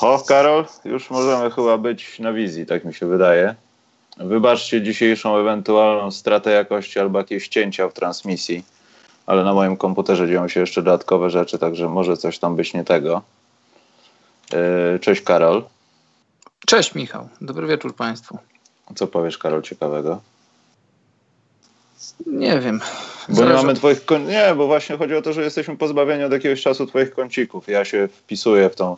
Oho, Karol, już możemy chyba być na wizji, tak mi się wydaje. Wybaczcie dzisiejszą ewentualną stratę jakości albo jakieś cięcia w transmisji, ale na moim komputerze dzieją się jeszcze dodatkowe rzeczy, także może coś tam być nie tego. Yy, cześć Karol. Cześć Michał, dobry wieczór Państwu. Co powiesz Karol ciekawego? Nie wiem. Bo nie mamy twoich. Nie, bo właśnie chodzi o to, że jesteśmy pozbawieni od jakiegoś czasu twoich kącików. Ja się wpisuję w tą,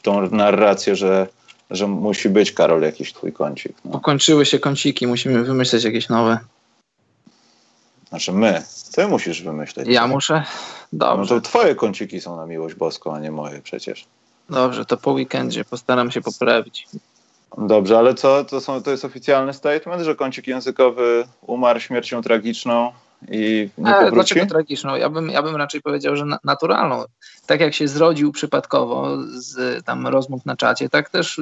w tą narrację, że, że musi być Karol jakiś twój kącik. No. Pokończyły się kąciki, musimy wymyśleć jakieś nowe. Znaczy my. Ty musisz wymyśleć. Ja muszę? Dobrze. No to twoje kąciki są na miłość boską, a nie moje przecież. Dobrze, to po weekendzie postaram się poprawić. Dobrze, ale co? To, są, to jest oficjalny statement, że kącik językowy umarł śmiercią tragiczną i nie powróci? Dlaczego tragiczną? Ja bym, ja bym raczej powiedział, że naturalną. Tak jak się zrodził przypadkowo z tam rozmów na czacie, tak też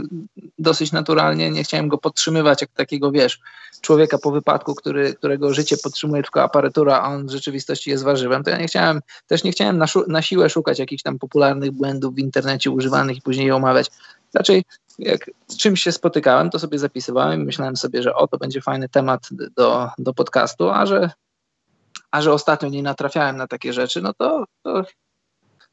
dosyć naturalnie nie chciałem go podtrzymywać jak takiego, wiesz, człowieka po wypadku, który, którego życie podtrzymuje tylko aparatura, a on w rzeczywistości jest warzywem, to ja nie chciałem, też nie chciałem na, na siłę szukać jakichś tam popularnych błędów w internecie używanych i później je omawiać. Raczej jak z czymś się spotykałem, to sobie zapisywałem i myślałem sobie, że o, to będzie fajny temat do, do podcastu, a że, a że ostatnio nie natrafiałem na takie rzeczy, no to, to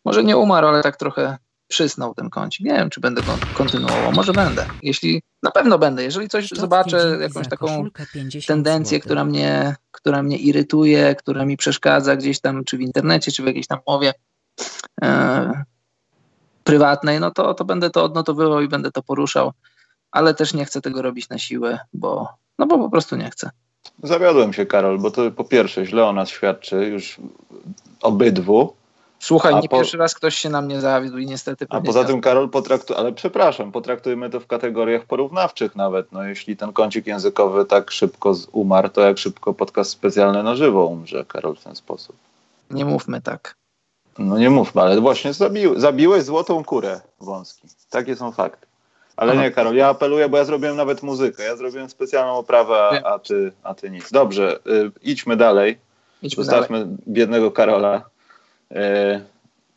może nie umarł, ale tak trochę przysnął ten kącik. Nie wiem, czy będę go kontynuował. Może będę. Jeśli na pewno będę. Jeżeli coś zobaczę, jakąś taką tendencję, która mnie, która mnie irytuje, która mi przeszkadza gdzieś tam, czy w internecie, czy w jakiejś tam mowie, e, prywatnej, no to, to będę to odnotowywał i będę to poruszał, ale też nie chcę tego robić na siłę, bo, no bo po prostu nie chcę. Zawiodłem się, Karol, bo to po pierwsze źle o nas świadczy już obydwu. Słuchaj, nie po... pierwszy raz ktoś się na mnie zawiódł i niestety... A poza tym, Karol, potraktu... ale przepraszam, potraktujmy to w kategoriach porównawczych nawet. No, jeśli ten kącik językowy tak szybko umarł, to jak szybko podcast specjalny na żywo umrze, Karol, w ten sposób. Nie mówmy tak. No nie mówmy, ale właśnie zabił, zabiłeś złotą kurę wąski. Takie są fakty. Ale Aha. nie, Karol, ja apeluję, bo ja zrobiłem nawet muzykę. Ja zrobiłem specjalną oprawę, a, ty, a ty nic. Dobrze, y, idźmy dalej. Idźmy Zostawmy dalej. biednego Karola. Y,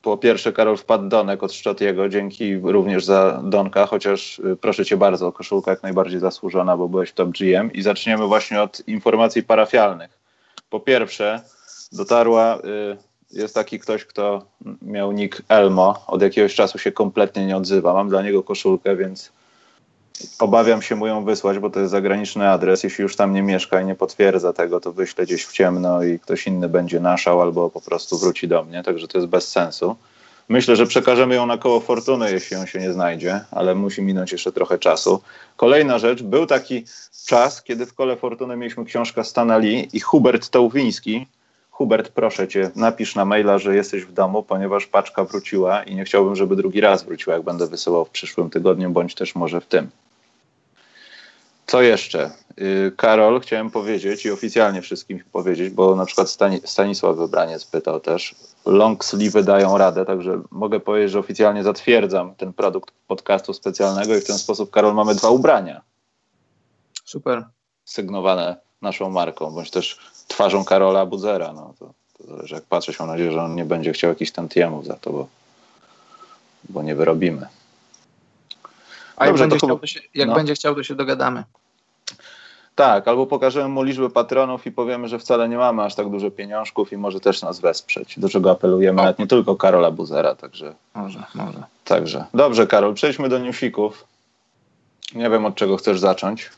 po pierwsze, Karol wpadł Donek od Szczotiego. Dzięki również za Donka, chociaż y, proszę cię bardzo, koszulka jak najbardziej zasłużona, bo byłeś top GM. I zaczniemy właśnie od informacji parafialnych. Po pierwsze, dotarła y, jest taki ktoś, kto miał nick Elmo, od jakiegoś czasu się kompletnie nie odzywa. Mam dla niego koszulkę, więc obawiam się mu ją wysłać, bo to jest zagraniczny adres. Jeśli już tam nie mieszka i nie potwierdza tego, to wyślę gdzieś w ciemno i ktoś inny będzie naszał albo po prostu wróci do mnie, także to jest bez sensu. Myślę, że przekażemy ją na koło fortuny, jeśli on się nie znajdzie, ale musi minąć jeszcze trochę czasu. Kolejna rzecz, był taki czas, kiedy w kole fortuny mieliśmy książkę Stanali i Hubert Tauwiński, Hubert, proszę cię, napisz na maila, że jesteś w domu, ponieważ paczka wróciła i nie chciałbym, żeby drugi raz wróciła, jak będę wysyłał w przyszłym tygodniu, bądź też może w tym. Co jeszcze? Yy, Karol, chciałem powiedzieć i oficjalnie wszystkim powiedzieć, bo na przykład Stani Stanisław Wybraniec pytał też. Long sleeve dają radę, także mogę powiedzieć, że oficjalnie zatwierdzam ten produkt podcastu specjalnego i w ten sposób, Karol, mamy dwa ubrania. Super. Sygnowane naszą marką, bądź też twarzą Karola Budzera. No, to, to zależy jak patrzeć. Mam nadzieję, że on nie będzie chciał jakichś tantiemów za to, bo, bo nie wyrobimy. A Dobrze, jak, będzie, chciał, to się, jak no. będzie chciał, to się dogadamy. Tak, albo pokażemy mu liczbę patronów i powiemy, że wcale nie mamy aż tak dużo pieniążków i może też nas wesprzeć. Do czego apelujemy, nawet nie tylko Karola Buzera, także. Może, może. Także. Dobrze, Karol, przejdźmy do newsików. Nie wiem, od czego chcesz zacząć.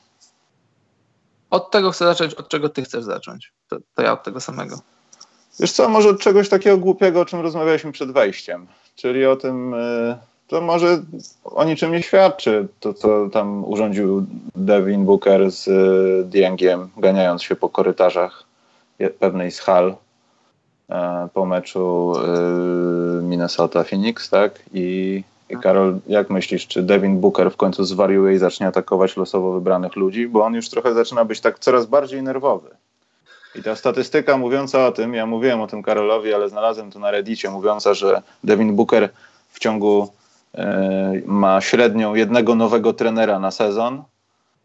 Od tego chcę zacząć, od czego ty chcesz zacząć. To, to ja od tego samego. Wiesz co, może od czegoś takiego głupiego, o czym rozmawialiśmy przed wejściem. Czyli o tym, y, to może o niczym nie świadczy to, co tam urządził Devin Booker z y, Diengiem, ganiając się po korytarzach pewnej z hal e, po meczu y, Minnesota-Phoenix, tak? I Karol, jak myślisz, czy Devin Booker w końcu zwariuje i zacznie atakować losowo wybranych ludzi? Bo on już trochę zaczyna być tak coraz bardziej nerwowy. I ta statystyka mówiąca o tym, ja mówiłem o tym Karolowi, ale znalazłem to na Reddicie, mówiąca, że Devin Booker w ciągu e, ma średnią jednego nowego trenera na sezon.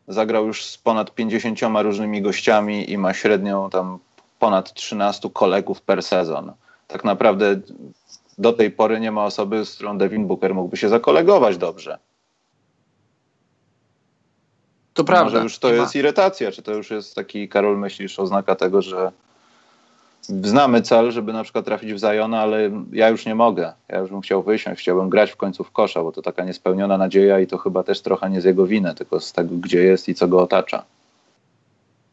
Zagrał już z ponad 50 różnymi gościami i ma średnią tam ponad 13 kolegów per sezon. Tak naprawdę do tej pory nie ma osoby, z którą Devin Booker mógłby się zakolegować dobrze. To prawda. Może już to jest irytacja, czy to już jest taki, Karol, myślisz, oznaka tego, że znamy cel, żeby na przykład trafić w Zajona, ale ja już nie mogę. Ja już bym chciał wysiąść, chciałbym grać w końcu w kosza, bo to taka niespełniona nadzieja i to chyba też trochę nie z jego winy, tylko z tego, gdzie jest i co go otacza.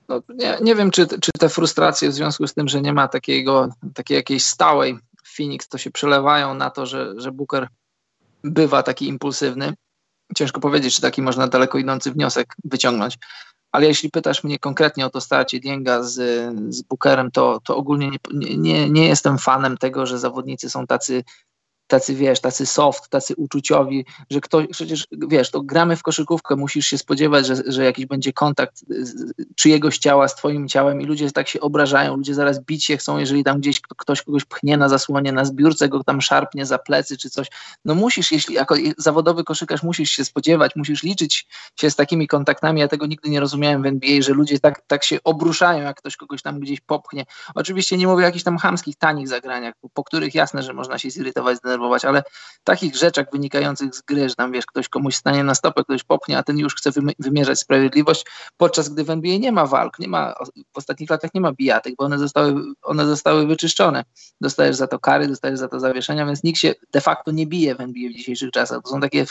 No, nie, nie wiem, czy, czy te frustracje w związku z tym, że nie ma takiego, takiej jakiejś stałej Phoenix, to się przelewają na to, że, że Booker bywa taki impulsywny. Ciężko powiedzieć, czy taki można daleko idący wniosek wyciągnąć. Ale jeśli pytasz mnie konkretnie o to starcie Dienga z, z Bookerem, to, to ogólnie nie, nie, nie jestem fanem tego, że zawodnicy są tacy tacy, wiesz, tacy soft, tacy uczuciowi, że ktoś, przecież, wiesz, to gramy w koszykówkę, musisz się spodziewać, że, że jakiś będzie kontakt czyjegoś ciała z twoim ciałem i ludzie tak się obrażają, ludzie zaraz bić się chcą, jeżeli tam gdzieś ktoś kogoś pchnie na zasłonie, na zbiórce go tam szarpnie za plecy czy coś. No musisz, jeśli jako zawodowy koszykarz musisz się spodziewać, musisz liczyć się z takimi kontaktami. Ja tego nigdy nie rozumiałem w NBA, że ludzie tak, tak się obruszają, jak ktoś kogoś tam gdzieś popchnie. Oczywiście nie mówię o jakichś tam chamskich, tanich zagraniach, po, po których jasne, że można się zirytować, zdenerwować, obserwować, ale takich rzeczach wynikających z gry, że tam wiesz, ktoś komuś stanie na stopę, ktoś popchnie, a ten już chce wymierzać sprawiedliwość, podczas gdy w NBA nie ma walk, nie ma, w ostatnich latach nie ma bijatek, bo one zostały, one zostały wyczyszczone. Dostajesz za to kary, dostajesz za to zawieszenia, więc nikt się de facto nie bije w NBA w dzisiejszych czasach. To są takie,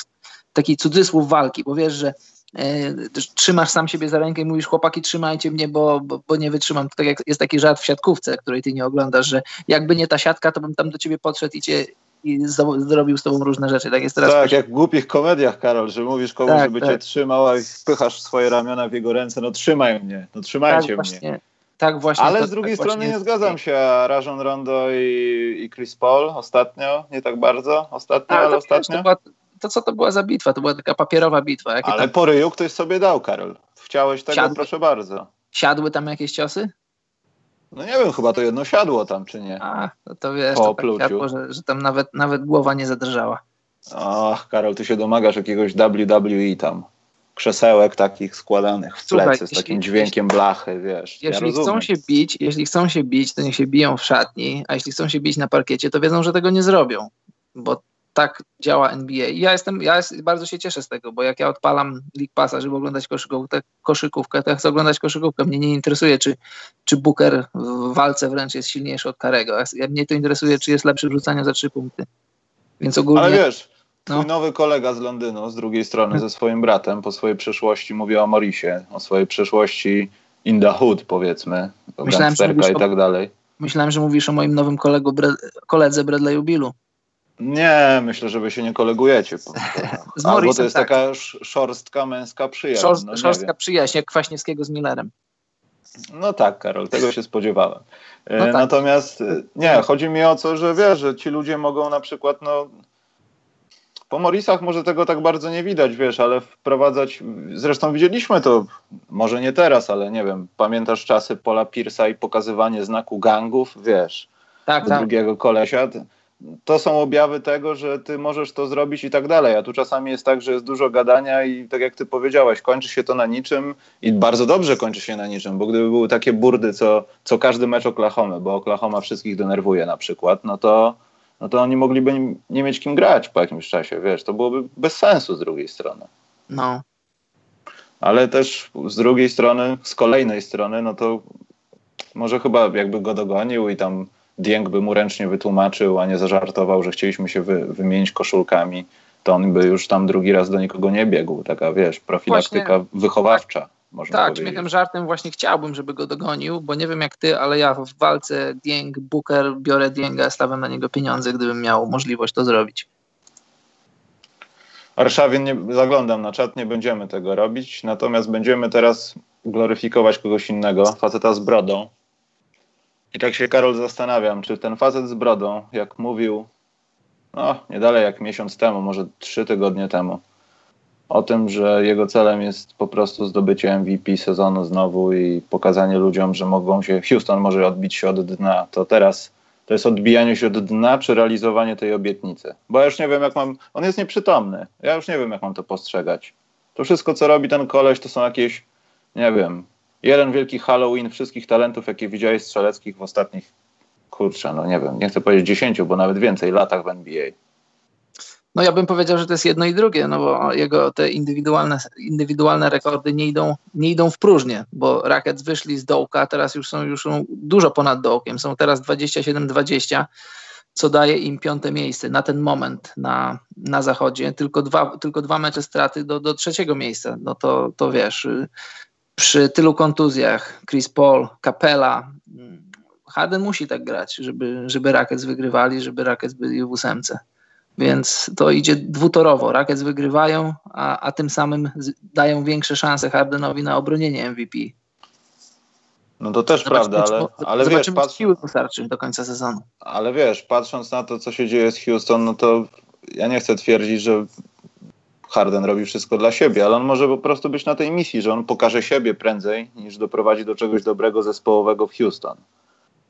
taki cudzysłów walki, bo wiesz, że e, trzymasz sam siebie za rękę i mówisz, chłopaki, trzymajcie mnie, bo, bo, bo, nie wytrzymam. To tak jak jest taki żart w siatkówce, której ty nie oglądasz, że jakby nie ta siatka, to bym tam do ciebie podszedł i cię, i zrobił z tobą różne rzeczy. Tak, jest teraz tak jak w głupich komediach, Karol, że mówisz komuś, tak, żeby tak. cię trzymał, a wpychasz swoje ramiona w jego ręce, no trzymaj mnie, no trzymajcie tak, właśnie, mnie. Tak właśnie. Ale to, z drugiej tak strony nie zgadzam się, Rajon Rondo i, i Chris Paul ostatnio, nie tak bardzo, ostatnio, ale, ale ostatnio. To, była, to, co to była za bitwa? To była taka papierowa bitwa. Jakie ale tam... po ryju ktoś sobie dał, Karol. Chciałeś tego, Siadły. proszę bardzo. Siadły tam jakieś ciosy? No nie wiem, chyba to jedno siadło tam, czy nie? A, no to wiesz, po to tak siadło, że, że tam nawet, nawet głowa nie zadrżała. Ach, Karol, ty się domagasz jakiegoś WWE tam. Krzesełek takich składanych w plecy Słuchaj, z takim jeśli, dźwiękiem blachy, wiesz. Jeśli ja chcą się bić, jeśli chcą się bić, to niech się biją w szatni, a jeśli chcą się bić na parkiecie, to wiedzą, że tego nie zrobią. Bo tak działa NBA. I ja jestem, ja jest, bardzo się cieszę z tego, bo jak ja odpalam League Passa, żeby oglądać koszykówkę, koszykówkę, to ja chcę oglądać koszykówkę. Mnie nie interesuje, czy, czy Booker w walce wręcz jest silniejszy od Karego. Ja, mnie to interesuje, czy jest lepszy w rzucaniu za trzy punkty. Więc ogólnie... Ale wiesz, twój no. nowy kolega z Londynu, z drugiej strony, ze swoim bratem, po swojej przeszłości mówi o Morisie, o swojej przeszłości in the hood, powiedzmy, o Myślałem, i tak dalej. Myślałem, że mówisz o moim nowym kolegu, koledze Bradley'u Billu. Nie, myślę, że wy się nie kolegujecie. Z Albo to jest tak. taka szorstka męska przyjaźń. Szorst, no, szorstka przyjaźń, jak Kwaśniewskiego z Millerem. No tak, Karol, tego się spodziewałem. E, no tak. Natomiast e, nie, chodzi mi o to, że wiesz, że ci ludzie mogą na przykład, no po Morisach może tego tak bardzo nie widać, wiesz, ale wprowadzać, zresztą widzieliśmy to, może nie teraz, ale nie wiem, pamiętasz czasy Pola Pierce'a i pokazywanie znaku gangów, wiesz, tak, tak. drugiego kolesia, to są objawy tego, że ty możesz to zrobić i tak dalej. A tu czasami jest tak, że jest dużo gadania i tak jak ty powiedziałaś, kończy się to na niczym i bardzo dobrze kończy się na niczym, bo gdyby były takie burdy, co, co każdy mecz Oklahoma, bo Oklahoma wszystkich denerwuje na przykład, no to, no to oni mogliby nie mieć kim grać po jakimś czasie, wiesz, to byłoby bez sensu z drugiej strony. No. Ale też z drugiej strony, z kolejnej strony, no to może chyba jakby go dogonił i tam Dieng by mu ręcznie wytłumaczył, a nie zażartował, że chcieliśmy się wy, wymienić koszulkami, to on by już tam drugi raz do nikogo nie biegł. Taka, wiesz, profilaktyka właśnie, wychowawcza. Tak, można tak, powiedzieć. śmiechem żartem właśnie chciałbym, żeby go dogonił, bo nie wiem jak ty, ale ja w walce Dieng, Booker, biorę Dienga, stawiam na niego pieniądze, gdybym miał możliwość to zrobić. Warszawie nie zaglądam na czat, nie będziemy tego robić, natomiast będziemy teraz gloryfikować kogoś innego, faceta z brodą, i tak się, Karol, zastanawiam, czy ten facet z brodą, jak mówił, no, nie dalej jak miesiąc temu, może trzy tygodnie temu, o tym, że jego celem jest po prostu zdobycie MVP sezonu znowu i pokazanie ludziom, że mogą się, Houston może odbić się od dna, to teraz to jest odbijanie się od dna, czy realizowanie tej obietnicy? Bo ja już nie wiem, jak mam, on jest nieprzytomny, ja już nie wiem, jak mam to postrzegać. To wszystko, co robi ten koleś, to są jakieś, nie wiem, jeden wielki Halloween wszystkich talentów, jakie widziałeś strzeleckich w ostatnich kurczę, no nie wiem, nie chcę powiedzieć 10, bo nawet więcej latach w NBA. No ja bym powiedział, że to jest jedno i drugie, no bo jego te indywidualne, indywidualne rekordy nie idą, nie idą w próżnię, bo Rackets wyszli z dołka, teraz już są, już są dużo ponad dołkiem, są teraz 27-20, co daje im piąte miejsce na ten moment na, na zachodzie, tylko dwa, tylko dwa mecze straty do, do trzeciego miejsca, no to, to wiesz, przy tylu kontuzjach, Chris Paul, Capella, Harden musi tak grać, żeby, żeby Rackets wygrywali, żeby Rackets byli w ósemce. Więc to idzie dwutorowo. Rackets wygrywają, a, a tym samym dają większe szanse Hardenowi na obronienie MVP. No to też zobaczymy, prawda, ale, ale wiesz, patrz... siły wystarczy do końca sezonu. Ale wiesz, patrząc na to, co się dzieje z Houston, no to ja nie chcę twierdzić, że Harden robi wszystko dla siebie, ale on może po prostu być na tej misji, że on pokaże siebie prędzej, niż doprowadzi do czegoś dobrego zespołowego w Houston.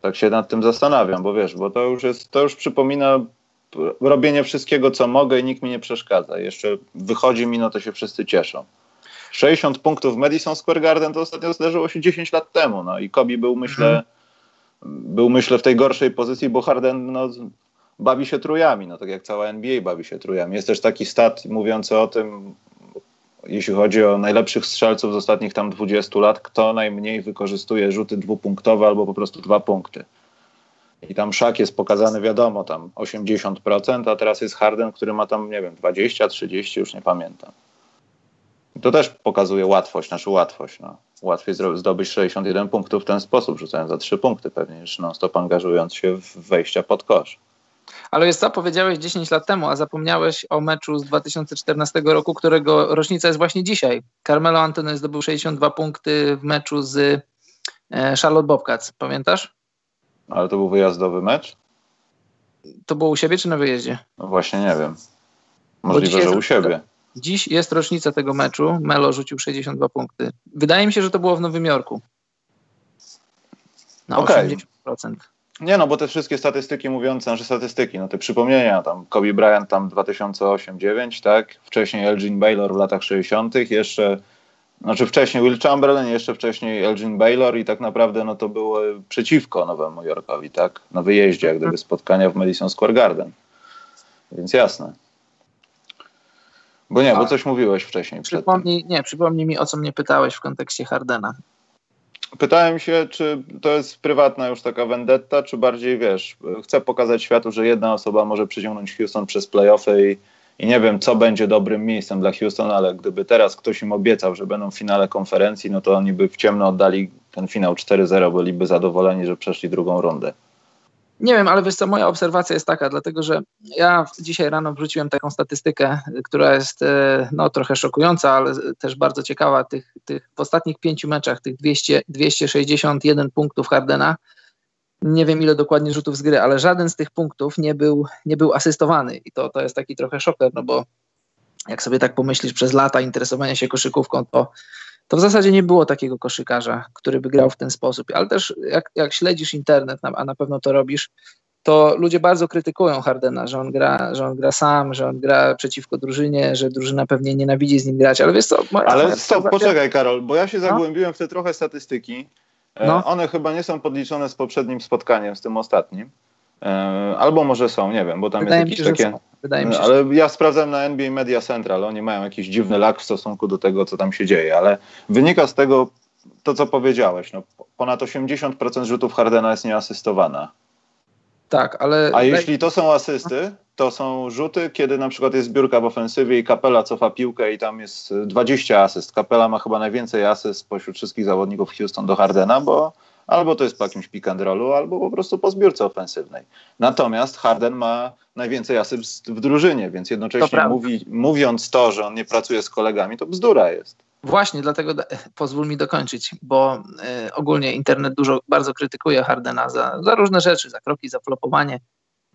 Tak się nad tym zastanawiam, bo wiesz, bo to już jest, to już przypomina robienie wszystkiego, co mogę i nikt mi nie przeszkadza. Jeszcze wychodzi mi, no to się wszyscy cieszą. 60 punktów w Madison Square Garden to ostatnio zdarzyło się 10 lat temu, no i Kobe był, myślę, mhm. był, myślę, w tej gorszej pozycji, bo Harden, no, bawi się trójami, no tak jak cała NBA bawi się trójami. Jest też taki stat mówiący o tym, jeśli chodzi o najlepszych strzelców z ostatnich tam 20 lat, kto najmniej wykorzystuje rzuty dwupunktowe albo po prostu dwa punkty. I tam szak jest pokazany, wiadomo, tam 80%, a teraz jest Harden, który ma tam, nie wiem, 20, 30, już nie pamiętam. to też pokazuje łatwość, naszą łatwość. No. Łatwiej zdobyć 61 punktów w ten sposób, rzucając za 3 punkty pewnie, niż non-stop angażując się w wejścia pod kosz. Ale jest co, powiedziałeś 10 lat temu, a zapomniałeś o meczu z 2014 roku, którego rocznica jest właśnie dzisiaj. Carmelo Anthony zdobył 62 punkty w meczu z e, Charlotte Bobcats. Pamiętasz? Ale to był wyjazdowy mecz? To było u siebie czy na wyjeździe? No właśnie nie wiem. Możliwe, że u siebie. Dziś jest rocznica tego meczu. Melo rzucił 62 punkty. Wydaje mi się, że to było w Nowym Jorku. Na okay. 80%. Nie no, bo te wszystkie statystyki mówiące, nasze statystyki, no te przypomnienia, tam Kobe Bryant tam 2008-9, tak? Wcześniej Elgin Baylor w latach 60., jeszcze, znaczy wcześniej Will Chamberlain, jeszcze wcześniej Elgin Baylor i tak naprawdę no to było przeciwko Nowemu Jorkowi, tak? Na wyjeździe, jak gdyby spotkania w Madison Square Garden. Więc jasne. Bo nie, bo coś mówiłeś wcześniej. Przypomnij, nie, przypomnij mi, o co mnie pytałeś w kontekście Hardena. Pytałem się, czy to jest prywatna już taka vendetta, czy bardziej, wiesz, chcę pokazać światu, że jedna osoba może przyciągnąć Houston przez playoffy i, i nie wiem, co będzie dobrym miejscem dla Houston, ale gdyby teraz ktoś im obiecał, że będą w finale konferencji, no to oni by w ciemno oddali ten finał 4-0, byliby zadowoleni, że przeszli drugą rundę. Nie wiem, ale wiesz co, moja obserwacja jest taka, dlatego że ja dzisiaj rano wrzuciłem taką statystykę, która jest e, no, trochę szokująca, ale też bardzo ciekawa. Tych, tych w ostatnich pięciu meczach, tych 200, 261 punktów Hardena, nie wiem ile dokładnie rzutów z gry, ale żaden z tych punktów nie był, nie był asystowany i to, to jest taki trochę szoker, no bo jak sobie tak pomyślisz przez lata interesowania się koszykówką, to to w zasadzie nie było takiego koszykarza, który by grał w ten sposób. Ale też jak, jak śledzisz internet, a na pewno to robisz, to ludzie bardzo krytykują Hardena, że on gra, że on gra sam, że on gra przeciwko drużynie, że drużyna pewnie nienawidzi z nim grać, ale wiesz co... Ale stop, poczekaj Karol, bo ja się no? zagłębiłem no? w te trochę statystyki. E, no. One chyba nie są podliczone z poprzednim spotkaniem, z tym ostatnim. E, albo może są, nie wiem, bo tam Wydaje jest jakieś takie... Wydaje mi się, ale ja sprawdzam na NBA Media Central, oni mają jakiś dziwny lak w stosunku do tego, co tam się dzieje, ale wynika z tego to, co powiedziałeś. No, ponad 80% rzutów Hardena jest nieasystowana. Tak, ale... A jeśli to są asysty, to są rzuty, kiedy na przykład jest zbiórka w ofensywie i Kapela cofa piłkę i tam jest 20 asyst. Kapela ma chyba najwięcej asyst pośród wszystkich zawodników Houston do Hardena, bo albo to jest po jakimś pick and rollu, albo po prostu po zbiórce ofensywnej. Natomiast Harden ma najwięcej asyst w drużynie, więc jednocześnie mówi, mówiąc to, że on nie pracuje z kolegami, to bzdura jest. Właśnie, dlatego pozwól mi dokończyć, bo y, ogólnie internet dużo, bardzo krytykuje Hardena za, za różne rzeczy, za kroki, za flopowanie,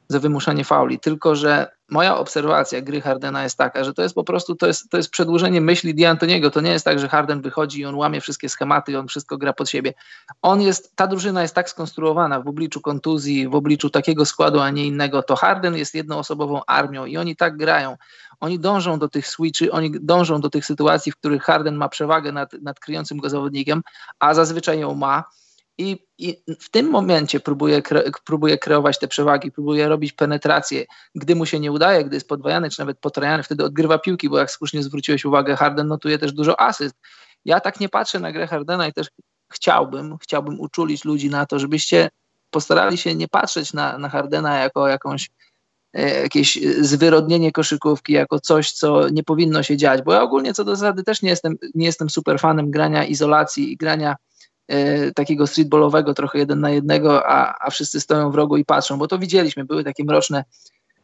za wymuszanie fauli. Tylko, że moja obserwacja gry Hardena jest taka, że to jest po prostu to jest, to jest przedłużenie myśli D'Antoniego. To nie jest tak, że Harden wychodzi i on łamie wszystkie schematy i on wszystko gra pod siebie. On jest, ta drużyna jest tak skonstruowana w obliczu kontuzji, w obliczu takiego składu, a nie innego. To Harden jest jednoosobową armią i oni tak grają. Oni dążą do tych switchy, oni dążą do tych sytuacji, w których Harden ma przewagę nad, nad kryjącym go zawodnikiem, a zazwyczaj ją ma i, i w tym momencie próbuje, kre, próbuje kreować te przewagi, próbuje robić penetrację. Gdy mu się nie udaje, gdy jest podwajany, czy nawet potrajany, wtedy odgrywa piłki, bo jak słusznie zwróciłeś uwagę, Harden notuje też dużo asyst. Ja tak nie patrzę na grę Hardena i też chciałbym, chciałbym uczulić ludzi na to, żebyście postarali się nie patrzeć na, na Hardena jako jakąś e, jakieś zwyrodnienie koszykówki, jako coś, co nie powinno się dziać, bo ja ogólnie co do zasady też nie jestem, nie jestem super fanem grania izolacji i grania takiego streetballowego trochę jeden na jednego, a, a wszyscy stoją w rogu i patrzą, bo to widzieliśmy, były takie mroczne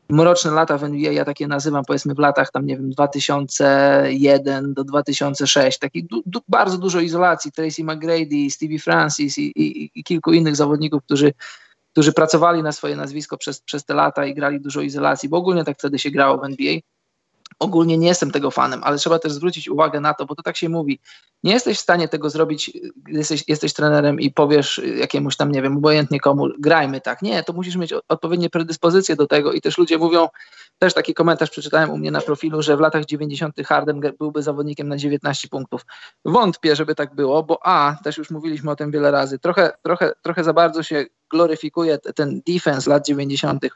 mroczne lata w NBA, ja takie nazywam powiedzmy w latach tam nie wiem 2001 do 2006, taki du, du, bardzo dużo izolacji, Tracy McGrady, Stevie Francis i, i, i, kilku innych zawodników, którzy, którzy pracowali na swoje nazwisko przez, przez te lata i grali dużo izolacji, bo ogólnie tak wtedy się grało w NBA ogólnie nie jestem tego fanem, ale trzeba też zwrócić uwagę na to, bo to tak się mówi. Nie jesteś w stanie tego zrobić, jesteś, jesteś trenerem i powiesz jakiemuś tam, nie wiem, obojętnie komu, grajmy tak. Nie, to musisz mieć odpowiednie predyspozycje do tego i też ludzie mówią, też taki komentarz przeczytałem u mnie na profilu, że w latach 90. Harden byłby zawodnikiem na 19 punktów. Wątpię, żeby tak było, bo a, też już mówiliśmy o tym wiele razy, trochę, trochę, trochę za bardzo się gloryfikuje ten defense lat 90 E,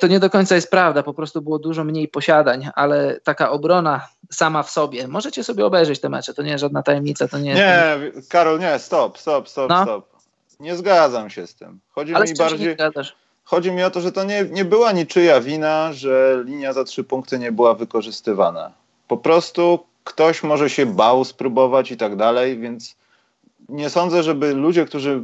to nie do końca jest prawda, po prostu było dużo mniej posiadań, ale taka obrona sama w sobie, możecie sobie obejrzeć te mecze, to nie jest żadna tajemnica, to nie jest... Nie, Karol, nie, stop, stop, stop, no? stop. Nie zgadzam się z tym. Chodzi ale mi bardziej... Chodzi mi o to, że to nie, nie była niczyja wina, że linia za trzy punkty nie była wykorzystywana. Po prostu ktoś może się bał spróbować i tak dalej, więc nie sądzę, żeby ludzie, którzy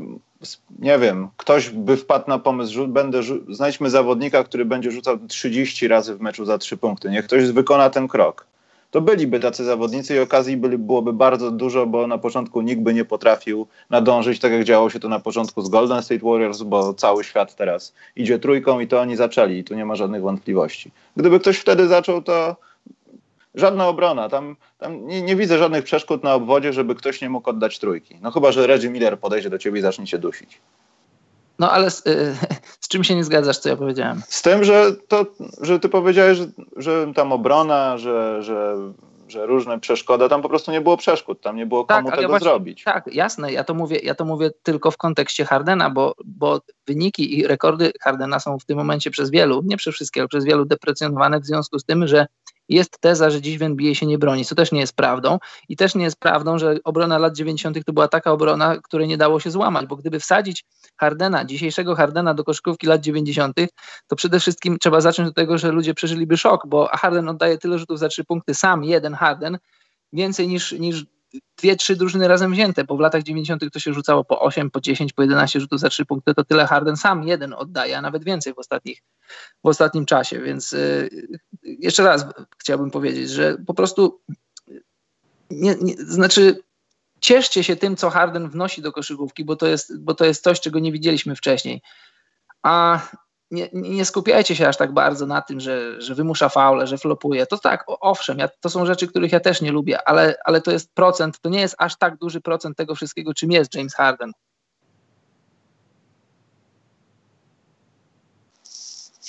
nie wiem, ktoś by wpadł na pomysł, że będę, znajdźmy zawodnika, który będzie rzucał 30 razy w meczu za 3 punkty. Niech ktoś wykona ten krok. To byliby tacy zawodnicy i okazji byli, byłoby bardzo dużo, bo na początku nikt by nie potrafił nadążyć, tak jak działo się to na początku z Golden State Warriors, bo cały świat teraz idzie trójką i to oni zaczęli i tu nie ma żadnych wątpliwości. Gdyby ktoś wtedy zaczął, to żadna obrona. Tam, tam nie, nie, widzę żadnych przeszkód na obwodzie, żeby ktoś nie mógł oddać trójki. No chyba, że Reggie Miller podejdzie do ciebie i zacznie cię dusić. No ale z, y, z, czym się nie zgadzasz, co ja powiedziałem? Z tym, że, to, że ty powiedziałeś, że, że tam obrona, że, że, że różne przeszkody, tam po prostu nie było przeszkód, tam nie było komu tak, tego właśnie, zrobić. Tak, jasne, ja to mówię, ja to mówię tylko w kontekście Hardena, bo, bo wyniki i rekordy Hardena są w tym momencie przez wielu, nie przez wszystkie, ale przez wielu deprecjonowane w związku z tym, że jest teza, że dziś w NBA się nie broni, co też nie jest prawdą. I też nie jest prawdą, że obrona lat 90. to była taka obrona, której nie dało się złamać, bo gdyby wsadzić Hardena, dzisiejszego Hardena do koszykówki lat 90., to przede wszystkim trzeba zacząć od tego, że ludzie przeżyliby szok, bo Harden oddaje tyle rzutów za trzy punkty, sam jeden Harden, więcej niż, niż dwie, trzy drużyny razem wzięte, bo w latach 90. to się rzucało po 8, po 10, po 11 rzutów za 3 punkty, to tyle Harden sam jeden oddaje, a nawet więcej w, ostatnich, w ostatnim czasie. Więc yy, jeszcze raz chciałbym powiedzieć, że po prostu nie, nie, znaczy cieszcie się tym, co Harden wnosi do koszykówki, bo to jest, bo to jest coś, czego nie widzieliśmy wcześniej. A nie, nie, skupiajcie się aż tak bardzo na tym, że, że wymusza faule, że flopuje. To tak, owszem, ja, to są rzeczy, których ja też nie lubię, ale, ale to jest procent, to nie jest aż tak duży procent tego wszystkiego, czym jest James Harden.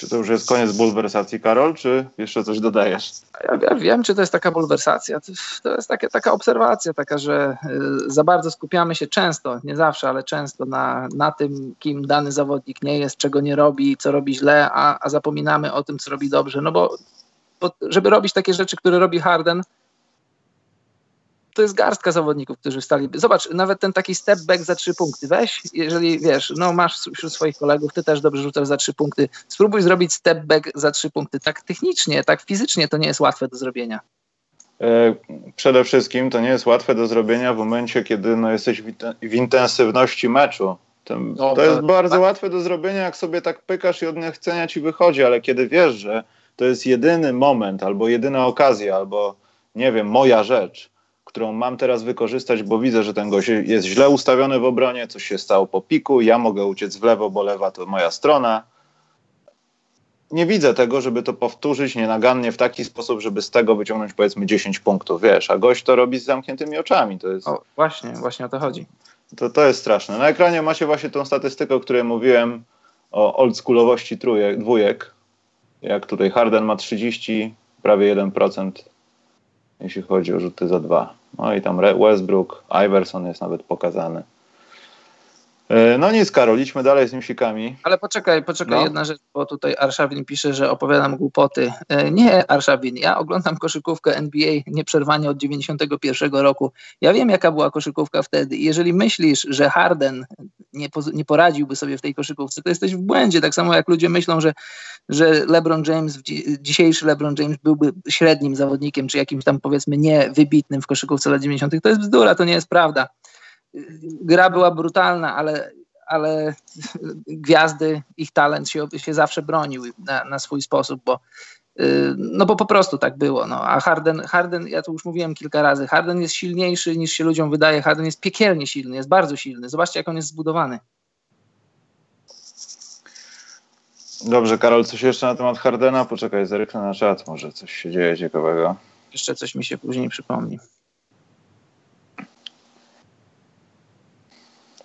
Czy to już jest koniec bulwersacji, Karol, czy jeszcze coś dodajesz? Ja, ja wiem, czy to jest taka bulwersacja. To, jest takie, taka obserwacja, taka, że y, za bardzo skupiamy się często, nie zawsze, ale często na, na tym, kim dany zawodnik nie jest, czego nie robi, co robi źle, a, a zapominamy o tym, co robi dobrze. No bo, bo żeby robić takie rzeczy, które robi Harden, to jest garstka zawodników, którzy wstali. Zobacz, nawet ten taki step back za trzy punkty. Weź, jeżeli wiesz, no masz wśród swoich kolegów, ty też dobrze rzucasz za trzy punkty. Spróbuj zrobić step back za trzy punkty. Tak technicznie, tak fizycznie to nie jest łatwe do zrobienia. E, przede wszystkim to nie jest łatwe do zrobienia w momencie, kiedy no, jesteś w intensywności meczu. To, no, jest tak. bardzo łatwe do zrobienia, jak sobie tak pykasz i od niechcenia ci wychodzi, ale kiedy wiesz, że to jest jedyny moment, albo jedyna okazja, albo nie wiem, moja rzecz, którą mam teraz wykorzystać, bo widzę, że ten gość jest źle ustawiony w obronie, coś się stało po piku, ja mogę uciec w lewo, bo lewa to moja strona. Nie widzę tego, żeby to powtórzyć nienagannie w taki sposób, żeby z tego wyciągnąć powiedzmy 10 punktów, wiesz, a gość to robi z zamkniętymi oczami. To jest... O, właśnie, właśnie o to chodzi. To, to jest straszne. Na ekranie macie właśnie tą statystykę, o której mówiłem, o oldschoolowości trójek, dwójek. Jak tutaj Harden ma 30, prawie 1% jeśli chodzi o rzuty za dwa. No i tam Westbrook, Iverson jest nawet pokazany. E, no nic, Karol, idźmy dalej z newsikami. Ale poczekaj, poczekaj, no. jedna rzecz, bo tutaj Arszawin pisze, że opowiadam głupoty. E, nie, Arszawin, ja oglądam koszykówkę NBA nieprzerwanie od 91 roku. Ja wiem, jaka była koszykówka wtedy. Jeżeli myślisz, że Harden nie, nie poradziłby sobie w tej koszykówce, to jesteś w błędzie. Tak samo jak ludzie myślą, że, że LeBron James, dzisiejszy LeBron James byłby średnim zawodnikiem, czy jakimś tam powiedzmy niewybitnym w koszykówce lat 90. To jest bzdura, to nie jest prawda gra była brutalna, ale, ale gwiazdy, ich talent się, się zawsze bronił na, na swój sposób, bo y, no bo po prostu tak było. No. A Harden, Harden, ja to już mówiłem kilka razy, Harden jest silniejszy niż się ludziom wydaje. Harden jest piekielnie silny, jest bardzo silny. Zobaczcie, jak on jest zbudowany. Dobrze, Karol, coś jeszcze na temat Hardena? Poczekaj, zerknę na czat, może coś się dzieje ciekawego. Jeszcze coś mi się później przypomni.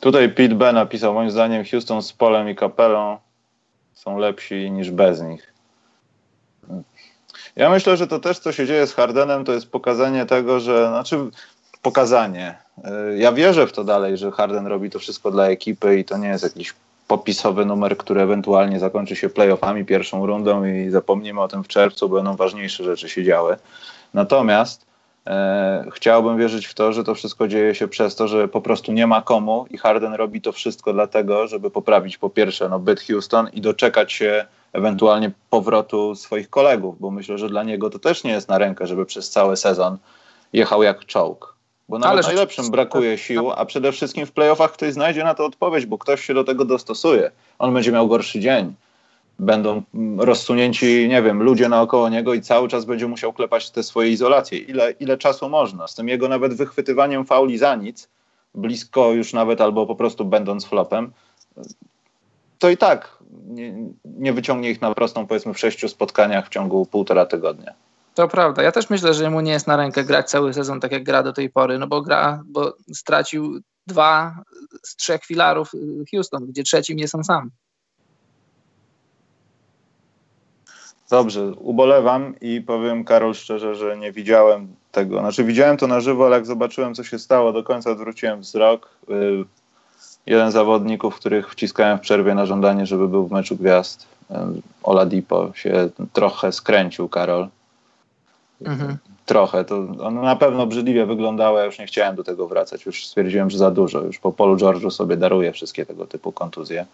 Tutaj Pete B napisał, moim zdaniem Houston z Polem i Kapelą są lepsi niż bez nich. Ja myślę, że to też, co się dzieje z Hardenem, to jest pokazanie tego, że, znaczy pokazanie. Ja wierzę w to dalej, że Harden robi to wszystko dla ekipy i to nie jest jakiś popisowy numer, który ewentualnie zakończy się playoffami, pierwszą rundą i zapomnimy o tym w czerwcu, będą ważniejsze rzeczy się działy. Natomiast chciałbym wierzyć w to, że to wszystko dzieje się przez to, że po prostu nie ma komu i Harden robi to wszystko dlatego, żeby poprawić po pierwsze no, byt Houston i doczekać się ewentualnie powrotu swoich kolegów, bo myślę, że dla niego to też nie jest na rękę, żeby przez cały sezon jechał jak czołg. Bo nawet Ale najlepszym brakuje sił, a przede wszystkim w playoffach ktoś znajdzie na to odpowiedź, bo ktoś się do tego dostosuje. On będzie miał gorszy dzień będą rozsunięci, nie wiem, ludzie naokoło niego i cały czas będzie musiał klepać te swoje izolacje. Ile, ile czasu można? Z tym jego nawet wychwytywaniem fauli za nic, blisko już nawet albo po prostu będąc flopem, to i tak nie, nie wyciągnie ich na prostą, powiedzmy, w sześciu spotkaniach w ciągu półtora tygodnia. To prawda. Ja też myślę, że mu nie jest na rękę grać cały sezon tak jak gra do tej pory, no bo gra, bo stracił dwa z trzech filarów Houston, gdzie trzecim jest on sam. Dobrze, ubolewam i powiem Karol szczerze, że nie widziałem tego. Znaczy widziałem to na żywo, ale jak zobaczyłem co się stało, do końca odwróciłem wzrok. Y, jeden z zawodników, których wciskałem w przerwie na żądanie, żeby był w meczu gwiazd, y, Oladipo, się trochę skręcił, Karol. Mhm. Trochę. To on na pewno brzydliwie wyglądało, ja już nie chciałem do tego wracać. Już stwierdziłem, że za dużo. Już po Polu George'u sobie daruję wszystkie tego typu kontuzje.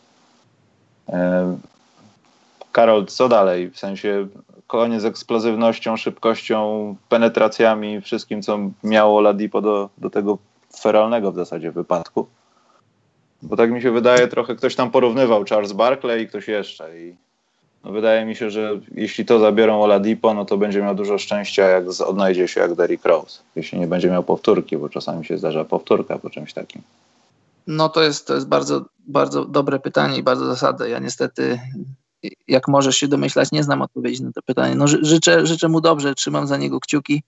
Karol, co dalej? W sensie koniec z eksplozywnością, szybkością, penetracjami, wszystkim, co miało Ladipo do, do tego feralnego w zasadzie wypadku. Bo tak mi się wydaje, trochę ktoś tam porównywał Charles Barkley i ktoś jeszcze. I no wydaje mi się, że jeśli to zabiorą Oladipo, no to będzie miał dużo szczęścia, jak odnajdzie się jak Derrick Rose. Jeśli nie będzie miał powtórki, bo czasami się zdarza powtórka po czymś takim. No to jest, to jest bardzo, bardzo dobre pytanie i bardzo zasadne. Ja niestety jak możesz się domyślać, nie znam odpowiedzi na to pytanie. No, życzę, życzę mu dobrze, trzymam za niego kciuki,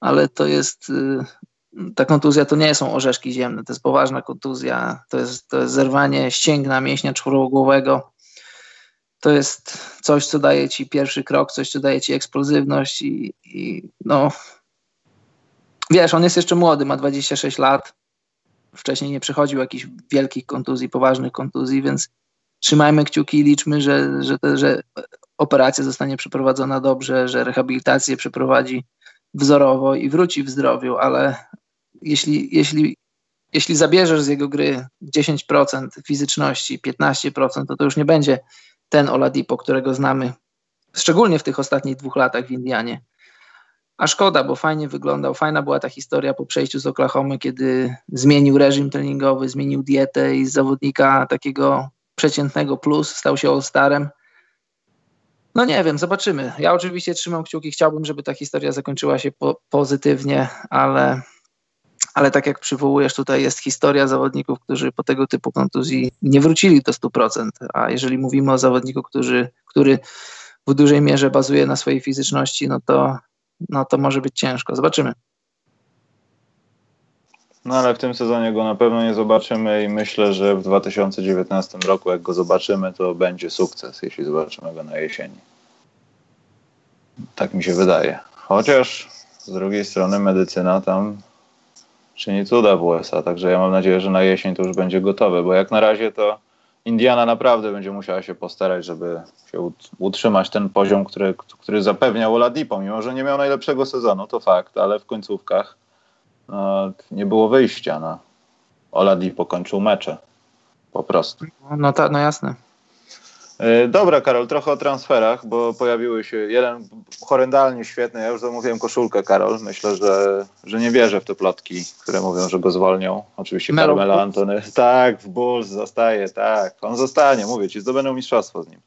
ale to jest, y, ta kontuzja to nie są orzeszki ziemne, to jest poważna kontuzja, to jest, to jest zerwanie ścięgna mięśnia czworogłowego, to jest coś, co daje ci pierwszy krok, coś, co daje ci eksplozywność i, i no, wiesz, on jest jeszcze młody, ma 26 lat, wcześniej nie przechodził jakichś wielkich kontuzji, poważnych kontuzji, więc trzymajmy kciuki i liczmy, że, że, te, że operacja zostanie przeprowadzona dobrze, że rehabilitację przeprowadzi wzorowo i wróci w zdrowiu, ale jeśli, jeśli, jeśli zabierzesz z jego gry 10% fizyczności, 15%, to to już nie będzie ten Oladipo, którego znamy, szczególnie w tych ostatnich dwóch latach w Indianie. A szkoda, bo fajnie wyglądał, fajna była ta historia po przejściu z Oklahomy, kiedy zmienił reżim treningowy, zmienił dietę i z zawodnika takiego przeciętnego plus, stał się All-Starem. No nie wiem, zobaczymy. Ja oczywiście trzymam kciuki, chciałbym, żeby ta historia zakończyła się po, pozytywnie, ale, ale tak jak przywołujesz, tutaj jest historia zawodników, którzy po tego typu kontuzji nie wrócili do 100%, a jeżeli mówimy o zawodniku, który, który w dużej mierze bazuje na swojej fizyczności, no to, no to może być ciężko. Zobaczymy. No ale w tym sezonie go na pewno nie zobaczymy i myślę, że w 2019 roku, jak go zobaczymy, to będzie sukces, jeśli zobaczymy go na jesieni. Tak mi się wydaje. Chociaż z drugiej strony medycyna tam czyni cuda w USA, także ja mam nadzieję, że na jesień to już będzie gotowe, bo jak na razie to Indiana naprawdę będzie musiała się postarać, żeby się utrzymać ten poziom, który, który zapewniał Oladipo, mimo że nie miał najlepszego sezonu, to fakt, ale w końcówkach nie było wyjścia. No. Oladipo kończył mecze, po prostu. No, ta, no jasne. E, dobra, Karol, trochę o transferach, bo pojawiły się jeden horrendalnie świetny. Ja już zamówiłem koszulkę, Karol. Myślę, że, że nie wierzę w te plotki, które mówią, że go zwolnią. Oczywiście Melo Carmelo Antony. Tak, w Bulls zostaje, tak. On zostanie, mówię ci, zdobędą mistrzostwo z nim.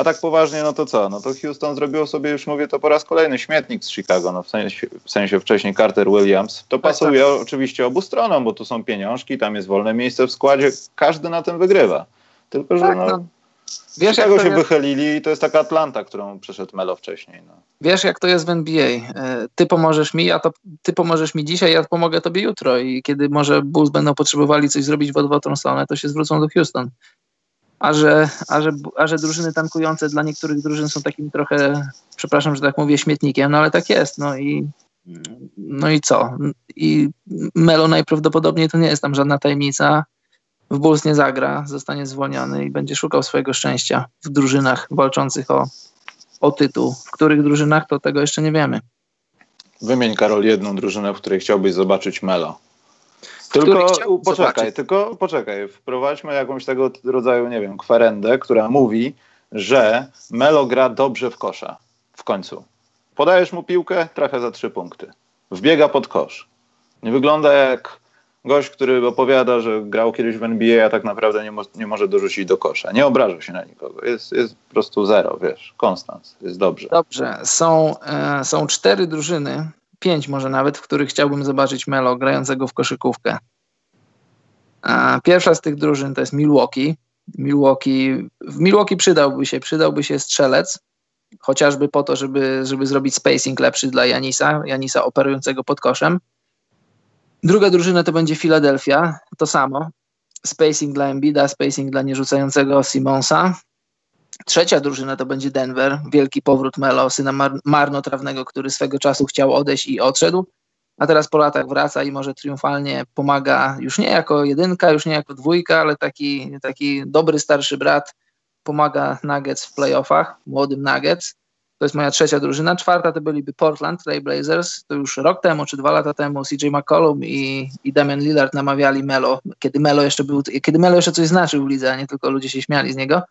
A tak poważnie, no to co? No to Houston zrobiło sobie, już mówię to po raz kolejny, śmietnik z Chicago, no w sensie, w sensie wcześniej Carter Williams. To tak, pasuje tak. oczywiście obu stronom, bo tu są pieniążki, tam jest wolne miejsce w składzie, każdy na tym wygrywa. Tylko, że tak, no, no Wiesz, Chicago się jest... wychylili i to jest taka Atlanta, którą przeszedł Melo wcześniej. No. Wiesz, jak to jest w NBA. E, ty pomożesz mi, a to ty pomożesz mi dzisiaj, ja pomogę tobie jutro i kiedy może Bulls będą potrzebowali coś zrobić w odwrotną stronę, to się zwrócą do Houston. A że, a, że, a że drużyny tankujące dla niektórych drużyn są takim trochę, przepraszam, że tak mówię, śmietnikiem, no ale tak jest. No i, no i co? I Melo najprawdopodobniej to nie jest tam żadna tajemnica w Bulls nie zagra, zostanie zwolniony i będzie szukał swojego szczęścia w drużynach walczących o, o tytuł. W których drużynach to tego jeszcze nie wiemy. Wymień Karol jedną drużynę, w której chciałbyś zobaczyć Melo. Tylko poczekaj, zobaczyć. tylko poczekaj, wprowadźmy jakąś tego rodzaju, nie wiem, kwerendę, która mówi, że Melo gra dobrze w kosza. W końcu. Podajesz mu piłkę, trafia za trzy punkty. Wbiega pod kosz. Nie wygląda jak gość, który opowiada, że grał kiedyś w NBA, a tak naprawdę nie, mo nie może dorzucić do kosza. Nie obraża się na nikogo. Jest, jest po prostu zero, wiesz, konstans. Jest dobrze. Dobrze. Są, e, są cztery drużyny, pięć może nawet, w których chciałbym zobaczyć Melo grającego w koszykówkę. Pierwsza z tych drużyn to jest Milwaukee. Milwaukee. W Milwaukee przydałby się, przydałby się strzelec, chociażby po to, żeby, żeby zrobić spacing lepszy dla Janisa, Janisa operującego pod koszem. Druga drużyna to będzie Philadelphia, to samo. Spacing dla Embida, spacing dla nierzucającego Simonsa. Trzecia drużyna to będzie Denver, wielki powrót Melo, syna mar marnotrawnego, który swego czasu chciał odejść i odszedł, a teraz po latach wraca i może triumfalnie pomaga już nie jako jedynka, już nie jako dwójka, ale taki, taki dobry starszy brat pomaga Nuggets w playoffach, młodym Nuggets. To jest moja trzecia drużyna. Czwarta to byliby Portland Trail Blazers. To już rok temu czy dwa lata temu CJ McCollum i, i Damian Lillard namawiali Melo, kiedy Melo jeszcze był, kiedy Melo jeszcze coś znaczył w lidze, a nie tylko ludzie się śmiali z niego.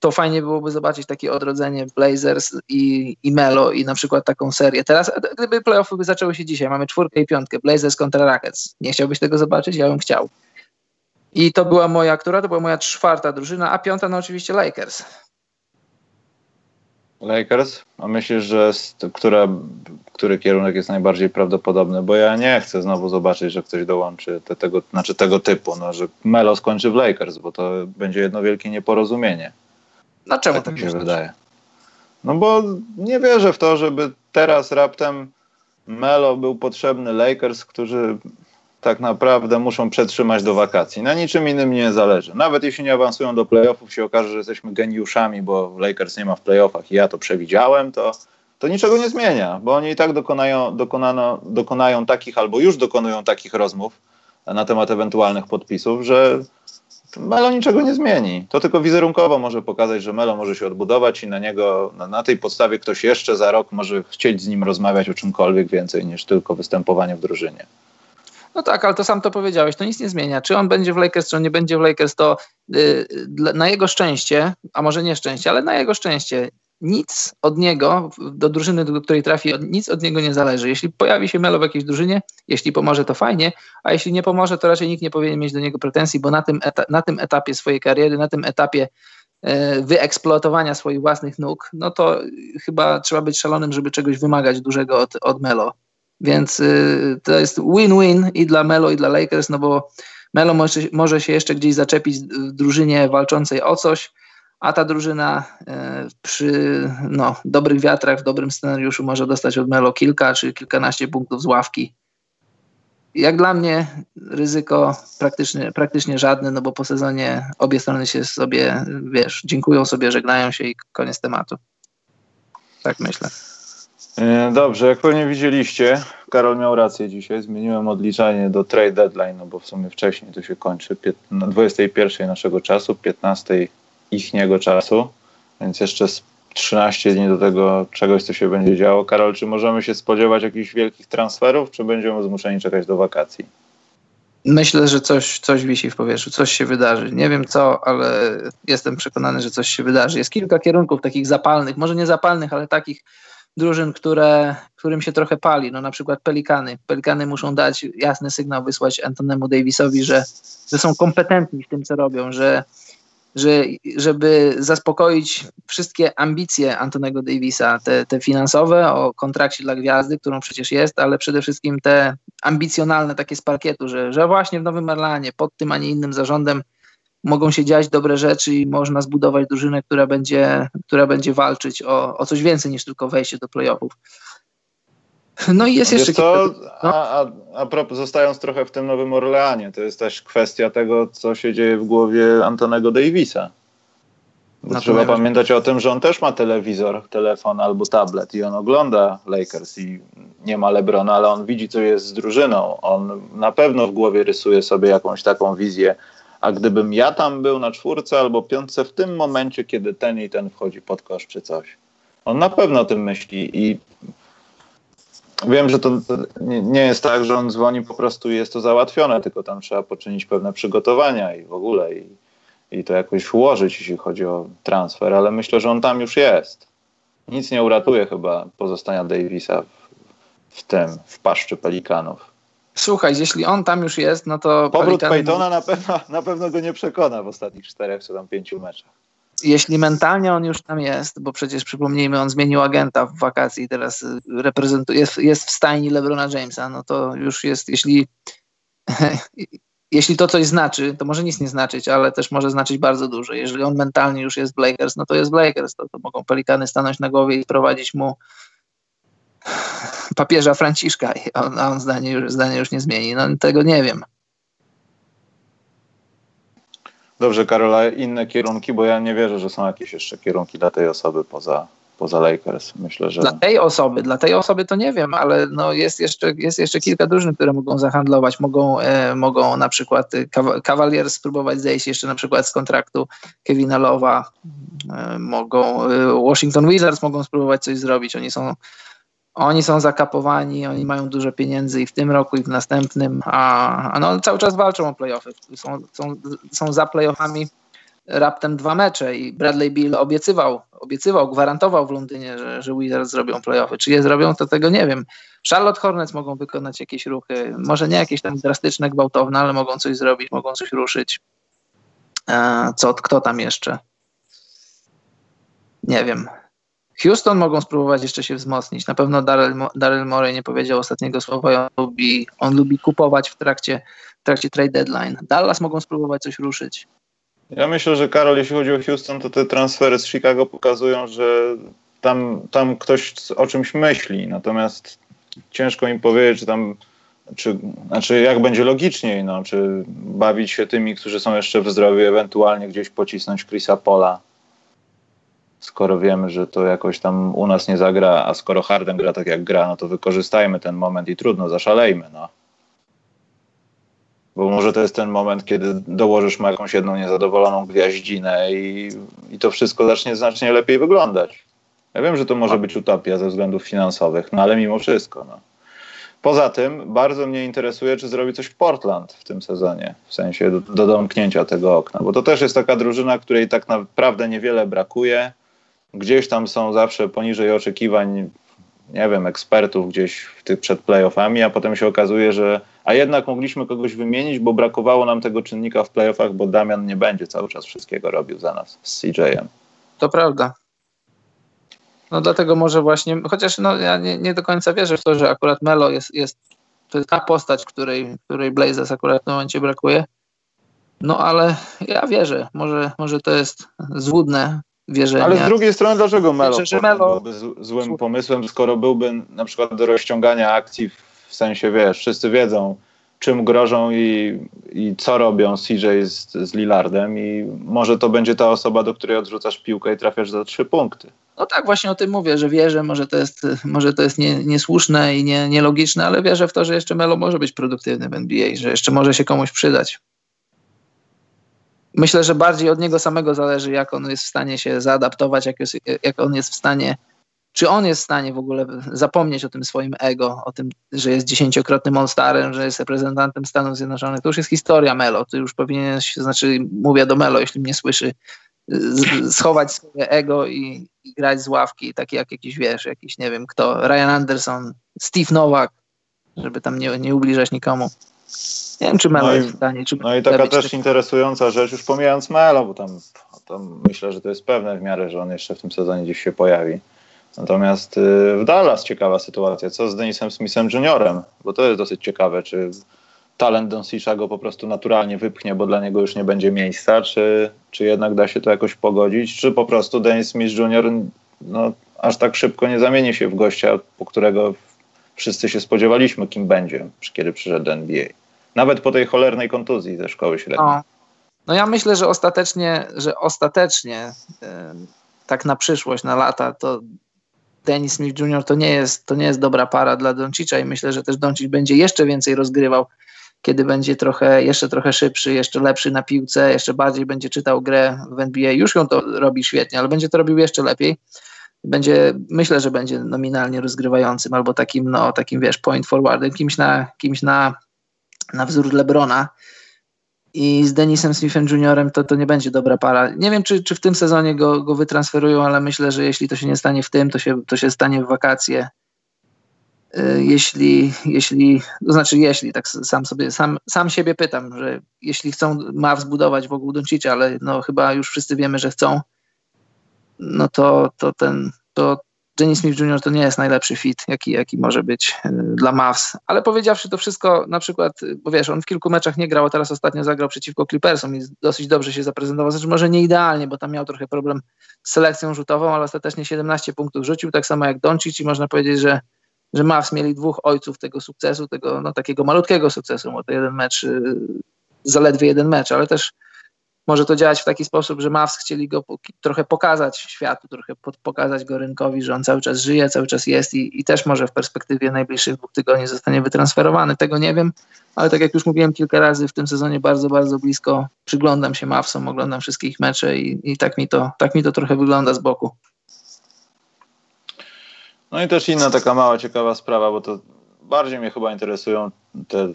To fajnie byłoby zobaczyć takie odrodzenie Blazers i, i Melo i na przykład taką serię. Teraz, gdyby playoffy zaczęły się dzisiaj, mamy czwórkę i piątkę, Blazers kontra Rockets. Nie chciałbyś tego zobaczyć? Ja bym chciał. I to była moja, która? To była moja czwarta drużyna, a piąta no oczywiście Lakers. Lakers? A myślisz, że która, który kierunek jest najbardziej prawdopodobny? Bo ja nie chcę znowu zobaczyć, że ktoś dołączy te, tego, znaczy tego typu, no, że Melo skończy w Lakers, bo to będzie jedno wielkie nieporozumienie. No czemu tak, tak mi się myślisz? wydaje? No bo nie wierzę w to, żeby teraz raptem Melo był potrzebny Lakers, którzy tak naprawdę muszą przetrzymać do wakacji. Na niczym innym nie zależy. Nawet jeśli nie awansują do playoffów, się okaże, że jesteśmy geniuszami, bo Lakers nie ma w playoffach i ja to przewidziałem, to, to niczego nie zmienia, bo oni i tak dokonają, dokonano, dokonają takich albo już dokonują takich rozmów na temat ewentualnych podpisów, że Melo niczego nie zmieni. To tylko wizerunkowo może pokazać, że Melo może się odbudować i na niego, na, na tej podstawie ktoś jeszcze za rok może chcieć z nim rozmawiać o czymkolwiek więcej niż tylko występowanie w drużynie. No tak, ale to sam to powiedziałeś, to nic nie zmienia. Czy on będzie w Lakers, czy on nie będzie w Lakers, to yy, na jego szczęście, a może nie szczęście, ale na jego szczęście nic od niego, do drużyny, do której trafi, nic od niego nie zależy. Jeśli pojawi się Melo w jakiejś drużynie, jeśli pomoże, to fajnie, a jeśli nie pomoże, to raczej nikt nie powinien mieć do niego pretensji, bo na tym, na tym etapie swojej kariery, na tym etapie e, wyeksploatowania swoich własnych nóg, no to chyba trzeba być szalonym, żeby czegoś wymagać dużego od, od Melo. Więc y, to jest win-win i dla Melo, i dla Lakers, no bo Melo może, może się jeszcze gdzieś zaczepić w drużynie walczącej o coś, a ta drużyna y, przy no, dobrych wiatrach, w dobrym scenariuszu może dostać od Melo kilka czy kilkanaście punktów z ławki. Jak dla mnie ryzyko praktycznie, praktycznie żadne, no bo po sezonie obie strony się sobie, wiesz, dziękują sobie, żegnają się i koniec tematu. Tak myślę. E, dobrze, jak pewnie widzieliście, Karol miał rację dzisiaj. Zmieniłem odliczanie do trade deadline, no bo w sumie wcześniej to się kończy. Na 21 naszego czasu, 15 ichniego czasu, więc jeszcze 13 dni do tego czegoś, co się będzie działo. Karol, czy możemy się spodziewać jakichś wielkich transferów, czy będziemy zmuszeni czekać do wakacji? Myślę, że coś, coś wisi w powietrzu, coś się wydarzy. Nie wiem co, ale jestem przekonany, że coś się wydarzy. Jest kilka kierunków takich zapalnych, może nie zapalnych, ale takich drużyn, które, którym się trochę pali. No na przykład Pelikany. Pelikany muszą dać jasny sygnał, wysłać Antonemu Davisowi, że, że są kompetentni w tym, co robią, że że, żeby zaspokoić wszystkie ambicje Antonego Davisa, te, te finansowe o kontrakcie dla gwiazdy, którą przecież jest, ale przede wszystkim te ambicjonalne takie z parkietu, że, że właśnie w Nowym Orleanie pod tym, a nie innym zarządem mogą się dziać dobre rzeczy i można zbudować drużynę, która będzie, która będzie walczyć o, o coś więcej niż tylko wejście do playoffów. No i jest jeszcze to, no. a, a, a propos, zostając trochę w tym Nowym Orleanie, to jest też kwestia tego, co się dzieje w głowie Antonego Davisa. No trzeba pamiętać o tym, że on też ma telewizor, telefon albo tablet i on ogląda Lakers i nie ma Lebrona, ale on widzi, co jest z drużyną. On na pewno w głowie rysuje sobie jakąś taką wizję. A gdybym ja tam był na czwórce albo piątce w tym momencie, kiedy ten i ten wchodzi pod kosz czy coś. On na pewno o tym myśli i Wiem, że to nie jest tak, że on dzwoni po prostu i jest to załatwione, tylko tam trzeba poczynić pewne przygotowania i w ogóle i, i to jakoś ułożyć, jeśli chodzi o transfer, ale myślę, że on tam już jest. Nic nie uratuje chyba pozostania Davisa w, w tym, w paszczy pelikanów. Słuchaj, jeśli on tam już jest, no to. Powrót Pelikany... Peytona na pewno, na pewno go nie przekona w ostatnich czterech czy tam pięciu meczach jeśli mentalnie on już tam jest, bo przecież przypomnijmy, on zmienił agenta w wakacji i teraz y, reprezentuje, jest, jest w stajni LeBrona Jamesa, no to już jest, jeśli, jeśli to coś znaczy, to może nic nie znaczyć, ale też może znaczyć bardzo dużo. Jeżeli on mentalnie już jest w Lakers, no to jest w Lakers, to, to mogą pelikany stanąć na głowie i prowadzić mu papieża Franciszka, a on, on zdanie, zdanie już nie zmieni. No tego nie wiem. Dobrze, Karola, inne kierunki, bo ja nie wierzę, że są jakieś jeszcze kierunki dla tej osoby poza, poza Lakers. Myślę, że. Dla tej osoby, dla tej osoby to nie wiem, ale no jest, jeszcze, jest jeszcze kilka drużyn, które mogą zahandlować. Mogą, e, mogą na przykład e, Cavaliers spróbować zejść jeszcze na przykład z kontraktu Kevina Lowa. E, mogą, e, Washington Wizards mogą spróbować coś zrobić. Oni są oni są zakapowani, oni mają dużo pieniędzy i w tym roku, i w następnym, a, a no, cały czas walczą o playoffy. Są, są, są za playoffami raptem dwa mecze i Bradley Bill obiecywał, obiecywał, gwarantował w Londynie, że, że Wizards zrobią playoffy. Czy je zrobią, to tego nie wiem. Charlotte Hornets mogą wykonać jakieś ruchy, może nie jakieś tam drastyczne, gwałtowne, ale mogą coś zrobić, mogą coś ruszyć. E, co, kto tam jeszcze? Nie wiem. Houston mogą spróbować jeszcze się wzmocnić. Na pewno Daryl, Daryl Morey nie powiedział ostatniego słowa. On lubi, on lubi kupować w trakcie, w trakcie trade deadline. Dallas mogą spróbować coś ruszyć. Ja myślę, że Karol, jeśli chodzi o Houston, to te transfery z Chicago pokazują, że tam, tam ktoś o czymś myśli. Natomiast ciężko im powiedzieć, czy tam czy, znaczy jak będzie logiczniej, no, czy bawić się tymi, którzy są jeszcze w zdrowiu, ewentualnie gdzieś pocisnąć Chrisa Pola skoro wiemy, że to jakoś tam u nas nie zagra, a skoro Harden gra tak jak gra, no to wykorzystajmy ten moment i trudno, zaszalejmy, no. Bo może to jest ten moment, kiedy dołożysz mu jakąś jedną niezadowoloną gwiaździnę i, i to wszystko zacznie znacznie lepiej wyglądać. Ja wiem, że to może być utopia ze względów finansowych, no ale mimo wszystko, no. Poza tym bardzo mnie interesuje, czy zrobi coś Portland w tym sezonie, w sensie do, do domknięcia tego okna, bo to też jest taka drużyna, której tak naprawdę niewiele brakuje gdzieś tam są zawsze poniżej oczekiwań, nie wiem, ekspertów gdzieś w tych przed playoffami, a potem się okazuje, że a jednak mogliśmy kogoś wymienić, bo brakowało nam tego czynnika w playoffach, bo Damian nie będzie cały czas wszystkiego robił za nas z CJ-em. To prawda. No dlatego może właśnie, chociaż no, ja nie, nie do końca wierzę w to, że akurat Melo jest, jest to jest ta postać, której, której Blazers akurat w tym momencie brakuje. No ale ja wierzę, może, może to jest złudne, wierzenia. Ale z drugiej strony, dlaczego Melo, Wierzę, Melo... byłby złym pomysłem, skoro byłby na przykład do rozciągania akcji w sensie, wiesz, wszyscy wiedzą, czym grożą i, i co robią CJ z, z Lillardem i może to będzie ta osoba, do której odrzucasz piłkę i trafiasz za trzy punkty. No tak, właśnie o tym mówię, że wierzę, może to jest, może to jest nie, niesłuszne i nie, nielogiczne, ale wierzę w to, że jeszcze Melo może być produktywny w NBA, że jeszcze może się komuś przydać. Myślę, że bardziej od niego samego zależy, jak on jest w stanie się zaadaptować, jak, jest, jak on jest w stanie, czy on jest w stanie w ogóle zapomnieć o tym swoim ego, o tym, że jest dziesięciokrotnym All-Starem, że jest reprezentantem Stanów Zjednoczonych. To już jest historia Melo. To już powinien znaczy mówię do Melo, jeśli mnie słyszy, schować swoje ego i, i, grać z ławki, takie jak jakiś, wiesz, jakiś, nie wiem kto, Ryan Anderson, Steve Nowak, żeby tam nie, nie ubliżać nikomu. Nie wiem, czy Melo no jest w stanie. Czy no i taka też interesująca rzecz, już pomijając Melo, bo tam, tam myślę, że to jest pewne w miarę, że on jeszcze w tym sezonie gdzieś się pojawi. Natomiast y, w Dallas ciekawa sytuacja. Co z Denisem Smithem Juniorem? Bo to jest dosyć ciekawe, czy talent Donsisza go po prostu naturalnie wypchnie, bo dla niego już nie będzie miejsca, czy, czy jednak da się to jakoś pogodzić, czy po prostu Dennis Smith Jr. No, aż tak szybko nie zamieni się w gościa, po którego wszyscy się spodziewaliśmy, kim będzie, kiedy przyszedł do NBA. Nawet po tej cholernej kontuzji ze szkoły średniej. No, no ja myślę, że ostatecznie, że ostatecznie yy, tak na przyszłość, na lata, to Dennis Smith Jr. to nie jest, to nie jest dobra para dla Doncicza i myślę, że też Doncic będzie jeszcze więcej rozgrywał kiedy będzie trochę, jeszcze trochę szybszy, jeszcze lepszy na piłce, jeszcze bardziej będzie czytał grę w NBA. Już ją to robi świetnie, ale będzie to robił jeszcze lepiej. Będzie, myślę, że będzie nominalnie rozgrywającym albo takim, no, takim wiesz, point forwardem, kimś na, kimś na, na wzór Lebrona. I z Denisem Smithem Juniorem to, to nie będzie dobra para. Nie wiem, czy, czy w tym sezonie go, go wytransferują, ale myślę, że jeśli to się nie stanie w tym, to się, to się stanie w wakacje E, jeśli, jeśli, to znaczy jeśli, tak sam sobie, sam, sam siebie pytam, że jeśli chcą ma zbudować wokół Doncicia, ale no chyba już wszyscy wiemy, że chcą, no to, to ten, to Dennis Smith Jr. to nie jest najlepszy fit, jaki, jaki może być e, dla Mavs. Ale powiedziawszy to wszystko, na przykład, bo wiesz, on w kilku meczach nie grał, a teraz ostatnio zagrał przeciwko Clippersom i dosyć dobrze się zaprezentował. Znaczy może nie idealnie, bo tam miał trochę problem z selekcją rzutową, ale ostatecznie 17 punktów rzucił, tak samo jak Doncic i można powiedzieć, że że Mavs mieli dwóch ojców tego sukcesu, tego no, takiego malutkiego sukcesu, bo to jeden mecz, y, zaledwie jeden mecz, ale też może to działać w taki sposób, że Mavs chcieli go trochę pokazać światu, trochę pokazać go rynkowi, że on cały czas żyje, cały czas jest i, i też może w perspektywie najbliższych dwóch tygodni zostanie wytransferowany. Tego nie wiem, ale tak jak już mówiłem kilka razy w tym sezonie bardzo, bardzo blisko przyglądam się Mavsom, oglądam wszystkich mecze i, i tak, mi to, tak mi to trochę wygląda z boku. No i też inna taka mała ciekawa sprawa, bo to bardziej mnie chyba interesują te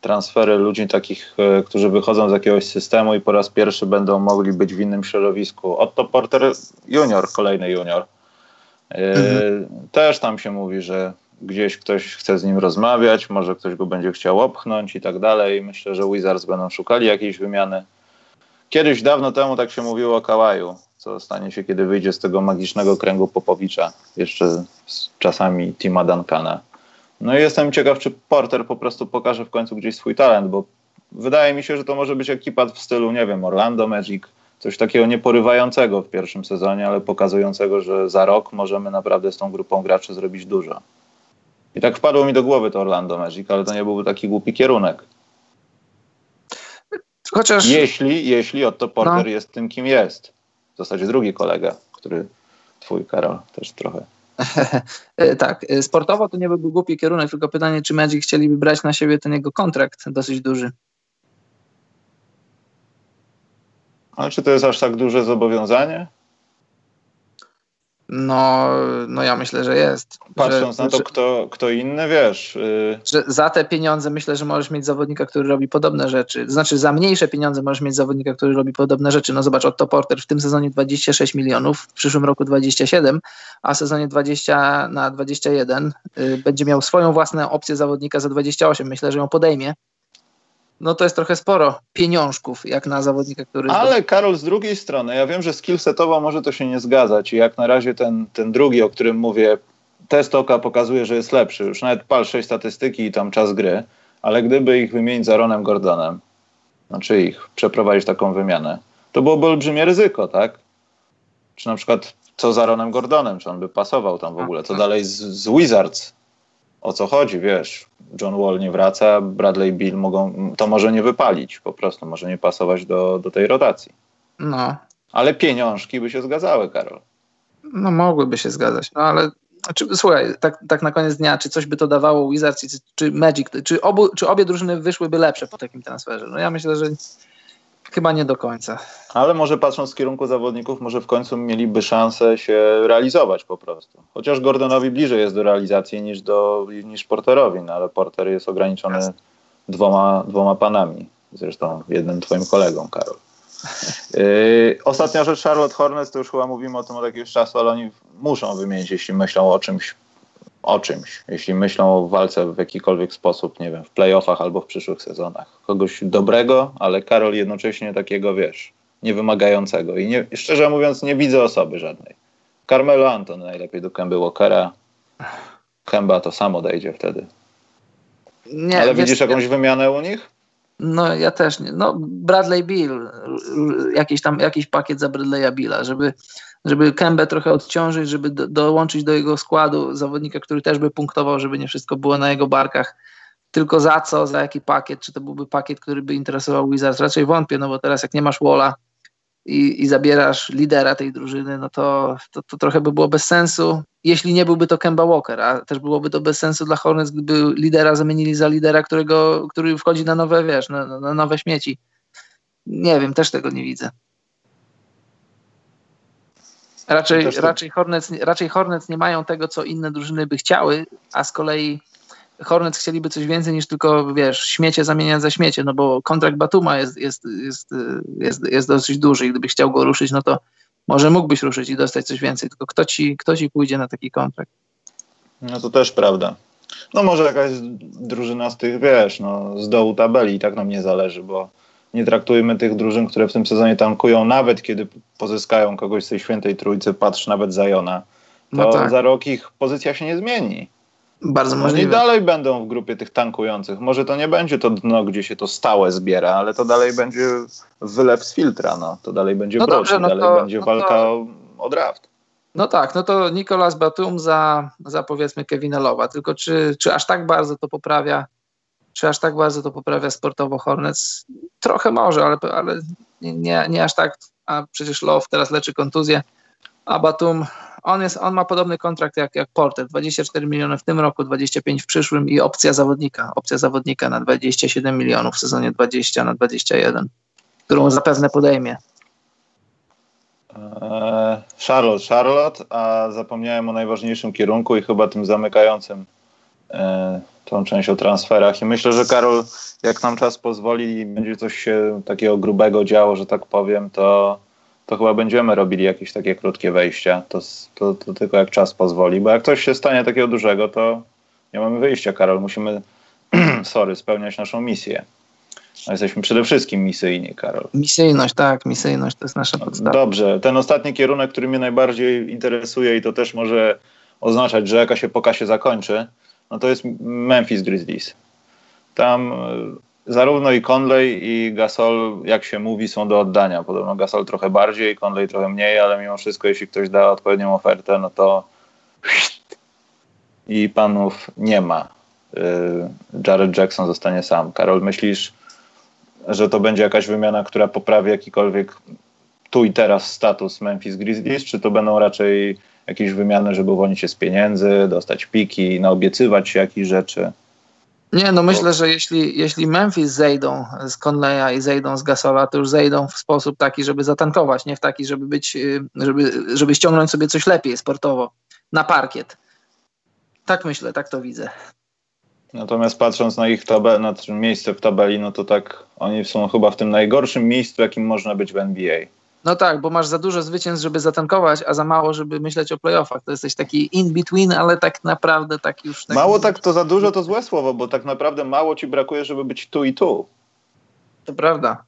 transfery ludzi takich, e, którzy wychodzą z jakiegoś systemu i po raz pierwszy będą mogli być w innym środowisku. Otto Porter junior, kolejny junior. E, mhm. Też tam się mówi, że gdzieś ktoś chce z nim rozmawiać, może ktoś go będzie chciał opchnąć i tak dalej. Myślę, że Wizards będą szukali jakiejś wymiany. Kiedyś, dawno temu tak się mówiło o Kałaju co stanie się, kiedy wyjdzie z tego magicznego kręgu Popowicza, jeszcze z czasami Tima Duncana. No i jestem ciekaw, czy Porter po prostu pokaże w końcu gdzieś swój talent, bo wydaje mi się, że to może być ekipa w stylu, nie wiem, Orlando Magic, coś takiego nieporywającego w pierwszym sezonie, ale pokazującego, że za rok możemy naprawdę z tą grupą graczy zrobić dużo. I tak wpadło mi do głowy to Orlando Magic, ale to nie byłby taki głupi kierunek. Chociaż... Jeśli, jeśli Otto Porter no. jest tym, kim jest w zasadzie drugi kolega, który twój Karol też trochę. tak, sportowo to nie byłby głupi kierunek, tylko pytanie, czy Magic chcieliby brać na siebie ten jego kontrakt dosyć duży. Ale czy to jest aż tak duże zobowiązanie? No, no ja myślę, że jest. Patrząc że, na to, że, kto, kto inny, wiesz. Yy... Że za te pieniądze myślę, że możesz mieć zawodnika, który robi podobne rzeczy. Znaczy, za mniejsze pieniądze możesz mieć zawodnika, który robi podobne rzeczy. No zobacz, Otto Porter w tym sezonie 26 milionów, w przyszłym roku 27, a w sezonie 20 na 21 yy, będzie miał swoją własną opcję zawodnika za 28. Myślę, że ją podejmie no to jest trochę sporo pieniążków, jak na zawodnika, który... Ale Karol, z drugiej strony, ja wiem, że skillsetowo może to się nie zgadzać i jak na razie ten, ten drugi, o którym mówię, test oka pokazuje, że jest lepszy. Już nawet pal 6 statystyki i tam czas gry, ale gdyby ich wymienić z Aaronem Gordonem, znaczy ich przeprowadzić taką wymianę, to byłoby olbrzymie ryzyko, tak? Czy na przykład co z Aaronem Gordonem, czy on by pasował tam w ogóle? Co dalej z, z Wizards? o co chodzi, wiesz. John Wall nie wraca, Bradley Bill mogą, to może nie wypalić po prostu, może nie pasować do, do tej rotacji. No. Ale pieniążki by się zgadzały, Karol. No mogłyby się zgadzać, no ale czy, słuchaj, tak, tak na koniec dnia, czy coś by to dawało Wizards czy, czy Magic, czy, obu, czy obie drużyny wyszłyby lepsze po takim transferze? No ja myślę, że chyba nie do końca. Ale może patrząc w kierunku zawodników, może w końcu mieliby szansę się realizować po prostu. Chociaż Gordonowi bliżej jest do realizacji niż, do, niż Porterowi, no ale Porter jest ograniczony dwoma, dwoma panami. Zresztą jednym twoim kolegą, Karol. Yy, ostatnia rzecz, Charlotte Hornets, to już chyba mówimy o tym od jakiegoś czasu, ale oni muszą wymienić, jeśli myślą o czymś, o czymś. Jeśli myślą o walce w jakikolwiek sposób, nie wiem, w playoffach albo w przyszłych sezonach. Kogoś dobrego, ale Karol jednocześnie takiego, wiesz, niewymagającego. I nie, szczerze mówiąc, nie widzę osoby żadnej. Carmelo Anton najlepiej do Kemby Walkera. Kemba to samo odejdzie wtedy. Nie, ale widzisz jakąś ja... wymianę u nich? No ja też nie. No Bradley Bill, jakiś tam jakiś pakiet za Bradley'a Billa, żeby, żeby Kembę trochę odciążyć, żeby do, dołączyć do jego składu zawodnika, który też by punktował, żeby nie wszystko było na jego barkach. Tylko za co, za jaki pakiet? Czy to byłby pakiet, który by interesował Wizards? Raczej wątpię, no bo teraz jak nie masz Walla, i, i zabierasz lidera tej drużyny, no to, to, to, trochę by było bez sensu. Jeśli nie byłby to Kemba Walker, a też byłoby to bez sensu dla Hornets, gdyby lidera zamienili za lidera, którego, który wchodzi na nowe, wiesz, na, na nowe śmieci. Nie wiem, też tego nie widzę. Raczej, raczej, Hornets, raczej Hornets nie mają tego, co inne drużyny by chciały, a z kolei Hornets chcieliby coś więcej niż tylko, wiesz, śmiecie zamieniać za śmiecie, no bo kontrakt Batuma jest, jest, jest, jest, jest dosyć duży i gdybyś chciał go ruszyć, no to może mógłbyś ruszyć i dostać coś więcej, tylko kto ci, kto ci pójdzie na taki kontrakt? No to też prawda. No może jakaś drużyna z tych, wiesz, no z dołu tabeli i tak nam nie zależy, bo nie traktujmy tych drużyn, które w tym sezonie tankują, nawet kiedy pozyskają kogoś z tej świętej trójcy, patrz nawet Zajona, to no tak. za rok ich pozycja się nie zmieni. Bardzo możliwe. Oni dalej będą w grupie tych tankujących. Może to nie będzie to dno, gdzie się to stałe zbiera, ale to dalej będzie wylew z filtra. No. To dalej będzie no dobrze, no dalej to, będzie no walka to... o, o draft. No tak, no to Nicolas Batum za, za powiedzmy Kevina Lowa. Tylko czy, czy aż tak bardzo to poprawia, czy aż tak bardzo to poprawia sportowo Hornets? Trochę może, ale, ale nie, nie aż tak. A przecież Love teraz leczy kontuzję, a Batum on, jest, on ma podobny kontrakt jak, jak Porter, 24 miliony w tym roku, 25 w przyszłym i opcja zawodnika, opcja zawodnika na 27 milionów w sezonie 20 na 21, którą zapewne podejmie. Eee, Charlotte, Charlotte, a zapomniałem o najważniejszym kierunku i chyba tym zamykającym tą część o transferach. I myślę, że Karol, jak nam czas pozwoli i będzie coś się takiego grubego działo, że tak powiem, to to chyba będziemy robili jakieś takie krótkie wejścia. To, to, to, tylko jak czas pozwoli, bo jak coś się stanie takiego dużego, to nie mamy wyjścia, Karol. Musimy, sorry, spełniać naszą misję. A jesteśmy przede wszystkim misyjni, Karol. Misyjność, tak, misyjność to jest nasza podstawa. Dobrze, ten ostatni kierunek, który mnie najbardziej interesuje i to też może oznaczać, że jakaś epoka się zakończy, no to jest Memphis Grizzlies. Tam zarówno i Conley i Gasol, jak się mówi, są do oddania. Podobno Gasol trochę bardziej, Conley trochę mniej, ale mimo wszystko, jeśli ktoś da odpowiednią ofertę, no to i panów nie ma. Y, Jared Jackson zostanie sam. Karol, myślisz, że to będzie jakaś wymiana, która poprawi jakikolwiek tu i teraz status Memphis Grizzlies, czy to będą raczej jakieś wymiany, żeby uwolnić się z pieniędzy, dostać piki, naobiecywać się jakichś rzeczy? Nie, no myślę, że jeśli, jeśli Memphis zejdą z Conleya i zejdą z Gasola, to już zejdą w sposób taki, żeby zatankować, nie w taki, żeby być, y, żeby, żeby ściągnąć sobie coś lepiej sportowo na parkiet. Tak myślę, tak to widzę. Natomiast patrząc na ich tabel, na miejsce w tabeli, no to tak oni są chyba w tym najgorszym miejscu, jakim można być w NBA. No tak, bo masz za dużo zwycięstw, żeby zatankować, a za mało, żeby myśleć o playoffach. To jesteś taki in between, ale tak naprawdę tak już. Tak mało tak to za dużo to złe słowo, bo tak naprawdę mało ci brakuje, żeby być tu i tu. To prawda.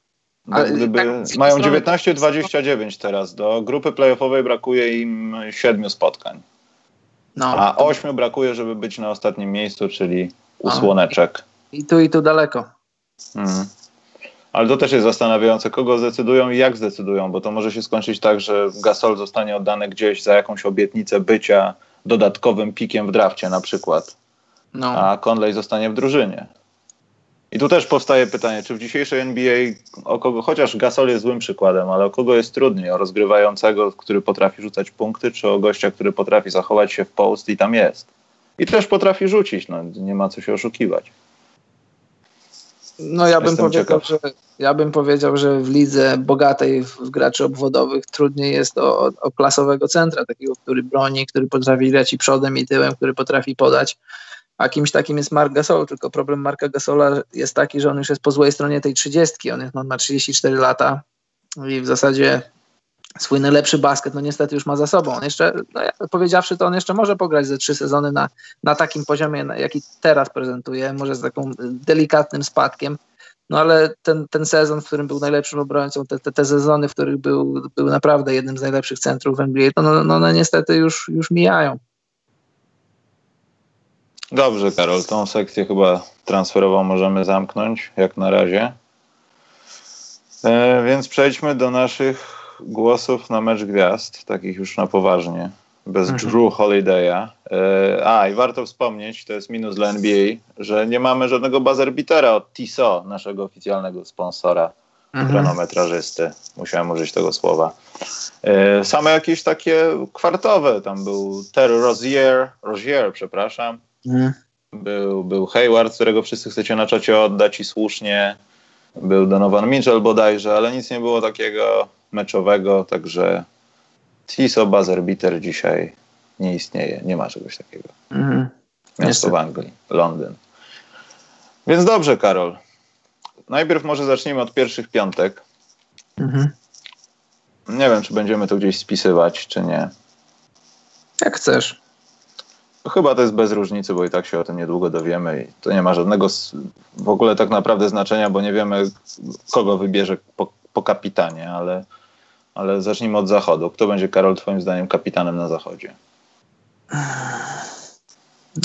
Ale gdyby tak, mają 19-29 teraz, do grupy playoffowej brakuje im siedmiu spotkań. No, a ośmiu brakuje, żeby być na ostatnim miejscu, czyli u słoneczek. I tu i tu daleko. Hmm. Ale to też jest zastanawiające, kogo zdecydują i jak zdecydują, bo to może się skończyć tak, że Gasol zostanie oddany gdzieś za jakąś obietnicę bycia dodatkowym pikiem w drafcie na przykład, no. a Conley zostanie w drużynie. I tu też powstaje pytanie, czy w dzisiejszej NBA o kogo, chociaż Gasol jest złym przykładem, ale o kogo jest trudniej? O rozgrywającego, który potrafi rzucać punkty, czy o gościa, który potrafi zachować się w post i tam jest? I też potrafi rzucić, no nie ma co się oszukiwać. No ja bym, powiedział, że, ja bym powiedział, że w lidze bogatej w graczy obwodowych trudniej jest o, o klasowego centra, takiego, który broni, który potrafi grać i przodem i tyłem, który potrafi podać. A kimś takim jest Mark Gasol, tylko problem Marka Gasola jest taki, że on już jest po złej stronie tej trzydziestki. On, jest, on ma 34 lata i w zasadzie swój najlepszy basket, no niestety już ma za sobą. On jeszcze, no powiedziawszy to, on jeszcze może pograć ze trzy sezony na, na takim poziomie, jaki teraz prezentuje, może z taką delikatnym spadkiem, no ale ten, ten sezon, w którym był najlepszym obrońcą, te, te, te sezony, w których był, był naprawdę jednym z najlepszych centrów w NBA, to no, no, no niestety już, już mijają. Dobrze, Karol, tą sekcję chyba transferową możemy zamknąć, jak na razie. E, więc przejdźmy do naszych głosów na mecz gwiazd, takich już na poważnie, bez mhm. Drew Holiday'a. E, a, i warto wspomnieć, to jest minus dla NBA, że nie mamy żadnego bazerbitera od TISO, naszego oficjalnego sponsora, mhm. chronometrażysty. Musiałem użyć tego słowa. E, same jakieś takie kwartowe, tam był Terry Rozier, Rozier, przepraszam, mhm. był, był Hayward, którego wszyscy chcecie na czacie oddać i słusznie, był Donovan Mitchell bodajże, ale nic nie było takiego meczowego, także TISO buzzer beater dzisiaj nie istnieje, nie ma czegoś takiego. Mhm. Miasto w Anglii, Londyn. Więc dobrze, Karol. Najpierw może zacznijmy od pierwszych piątek. Mhm. Nie wiem, czy będziemy to gdzieś spisywać, czy nie. Jak chcesz. Chyba to jest bez różnicy, bo i tak się o tym niedługo dowiemy i to nie ma żadnego w ogóle tak naprawdę znaczenia, bo nie wiemy, kogo wybierze po, po kapitanie, ale ale zacznijmy od zachodu. Kto będzie, Karol, twoim zdaniem kapitanem na zachodzie?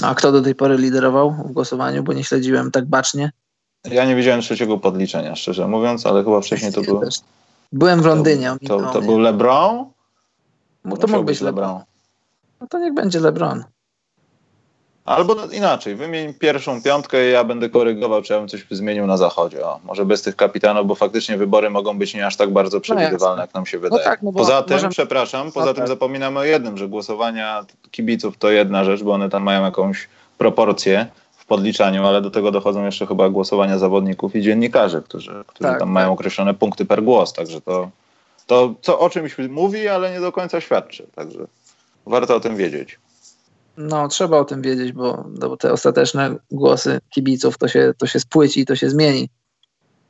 A kto do tej pory liderował w głosowaniu, bo nie śledziłem tak bacznie? Ja nie widziałem trzeciego podliczenia, szczerze mówiąc, ale chyba wcześniej to był... Byłem w Londynie. To, to, to był LeBron? No, to mógł być LeBron. LeBron. No to niech będzie LeBron. Albo inaczej, wymień pierwszą piątkę i ja będę korygował, czy ja bym coś zmienił na zachodzie. O, może bez tych kapitanów, bo faktycznie wybory mogą być nie aż tak bardzo no przewidywalne, jak nam się wydaje. No tak, no poza tym, możemy... przepraszam, poza tym zapominamy o jednym, że głosowania kibiców to jedna rzecz, bo one tam mają jakąś proporcję w podliczaniu, ale do tego dochodzą jeszcze chyba głosowania zawodników i dziennikarzy, którzy, którzy tak, tam tak. mają określone punkty per głos, także to, to co o czymś mówi, ale nie do końca świadczy, także warto o tym wiedzieć. No, trzeba o tym wiedzieć, bo, no, bo te ostateczne głosy kibiców to się, to się spłyci i to się zmieni.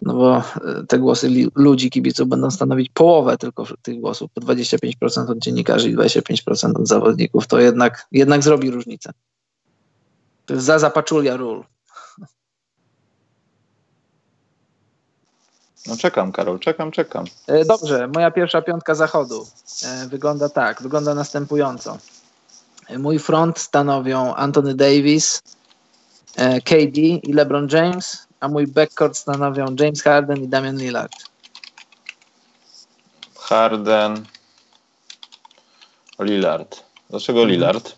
No bo e, te głosy ludzi, kibiców będą stanowić połowę tylko tych głosów, po 25% od dziennikarzy i 25% od zawodników. To jednak, jednak zrobi różnicę. To jest za zapaczulia ról. No czekam, Karol, czekam, czekam. E, dobrze, moja pierwsza piątka zachodu e, wygląda tak, wygląda następująco. Mój front stanowią Anthony Davis, e, KD i LeBron James, a mój backcourt stanowią James Harden i Damian Lillard. Harden, Lillard. Dlaczego mhm. Lillard?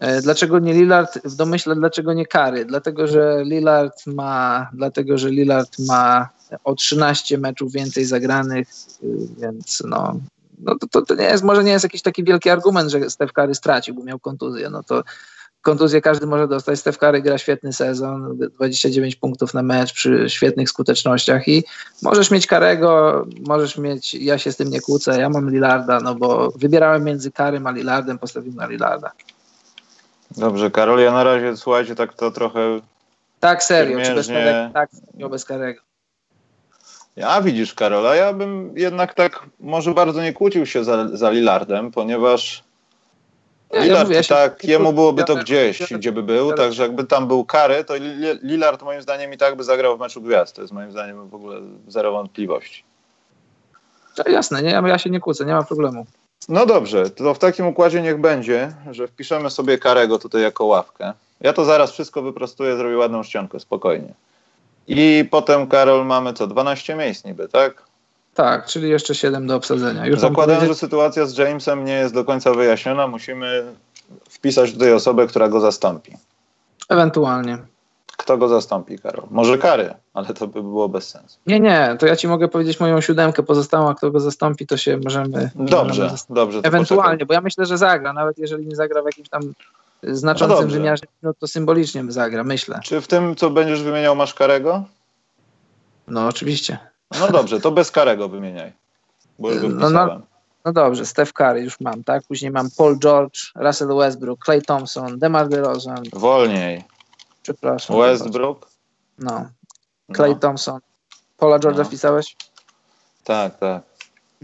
E, dlaczego nie Lillard? W domyśle dlaczego nie Kary? Dlatego, że Lillard ma, dlatego, że Lillard ma o 13 meczów więcej zagranych, y, więc no, no to, to, nie jest, może nie jest jakiś taki wielki argument, że Steph Curry stracił, bo miał kontuzję, no to kontuzję każdy może dostać. Steph Curry gra świetny sezon, 29 punktów na mecz przy świetnych skutecznościach i możesz mieć Karego, możesz mieć, ja się z tym nie kłócę, ja mam Lillarda, no bo wybierałem między Karym a Lillardem, postawiłem na Lillarda. Dobrze, Karol, ja na razie, słuchajcie, tak to trochę... Tak, serio, czy bez Karego? Tak, bez Karego. Ja widzisz, Karola, ja bym jednak tak może bardzo nie kłócił się za, za Lillardem, ponieważ ja, Lillard ja tak, jemu byłoby to gdzieś, gdzie by był, także jakby tam był kary, to Lillard moim zdaniem i tak by zagrał w meczu gwiazd. To jest moim zdaniem w ogóle zero wątpliwości. To jasne, nie? ja się nie kłócę, nie ma problemu. No dobrze, to w takim układzie niech będzie, że wpiszemy sobie Karego tutaj jako ławkę. Ja to zaraz wszystko wyprostuję, zrobię ładną ściankę, spokojnie. I potem, Karol, mamy co? 12 miejsc niby, tak? Tak, czyli jeszcze 7 do obsadzenia. Już Zakładając, powiedzieć... że sytuacja z Jamesem nie jest do końca wyjaśniona, musimy wpisać tutaj osobę, która go zastąpi. Ewentualnie. Kto go zastąpi, Karol? Może Kary, ale to by było bez sensu. Nie, nie, to ja ci mogę powiedzieć moją siódemkę pozostałą, a kto go zastąpi, to się możemy... Dobrze, możemy dobrze. Ewentualnie, poczekaj. bo ja myślę, że zagra, nawet jeżeli nie zagra w jakimś tam znaczącym dobrze. wymiarze, no to symbolicznie zagra, myślę. Czy w tym, co będziesz wymieniał, masz Karego? No oczywiście. No dobrze, to bez Karego wymieniaj. Bo już go No, no. No dobrze, Steph Curry już mam, tak? Później mam Paul George, Russell Westbrook, Clay Thompson, DeMar DeRozan, Wolniej. przepraszam. Westbrook? No, Clay No, Thompson. Paula George'a No. wpisałeś? tak, tak.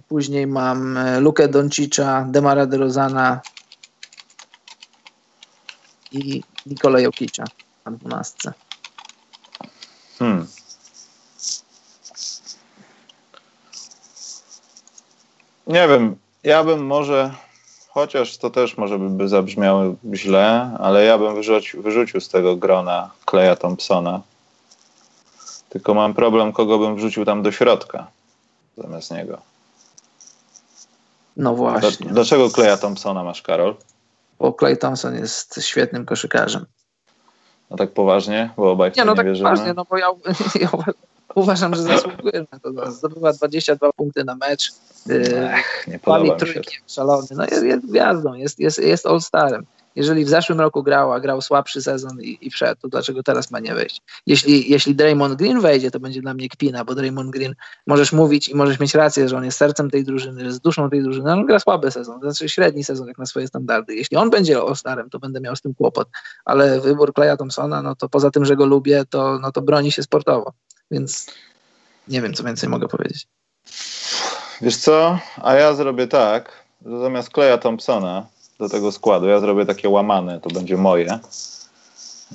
Później mam e, Lukę Doncicza, Demara DeRozana i Nikola Jokicza na dwunastce. Hmm. Nie wiem, ja bym może, chociaż to też może by, by zabrzmiało źle, ale ja bym wyrzucił, wyrzucił z tego grona Kleja Thompsona. Tylko mam problem, kogo bym wrzucił tam do środka zamiast niego. No właśnie, Dlaczego Kleja Thompsona masz, Karol? Bo Clay Thompson jest świetnym koszykarzem. No tak poważnie, bo obaj Nie, nie, no tak wierzymy. poważnie, no bo ja, ja uważam, że zasługuje na to. Zdobywa 22 punkty na mecz. Yy, Ech, nie podoba mi się szalony. No jest, jest gwiazdą, jest, jest, jest all-starem. Jeżeli w zeszłym roku grał, a grał słabszy sezon i, i wszedł, to dlaczego teraz ma nie wejść? Jeśli, jeśli Draymond Green wejdzie, to będzie dla mnie kpina, bo Draymond Green możesz mówić i możesz mieć rację, że on jest sercem tej drużyny, że jest duszą tej drużyny, ale on gra słaby sezon, to znaczy średni sezon jak na swoje standardy. Jeśli on będzie all-starem, to będę miał z tym kłopot, ale wybór Claya Thompsona, no to poza tym, że go lubię, to, no to broni się sportowo, więc nie wiem, co więcej mogę powiedzieć. Wiesz co? A ja zrobię tak, że zamiast Kleja Thompsona do tego składu, ja zrobię takie łamane, to będzie moje.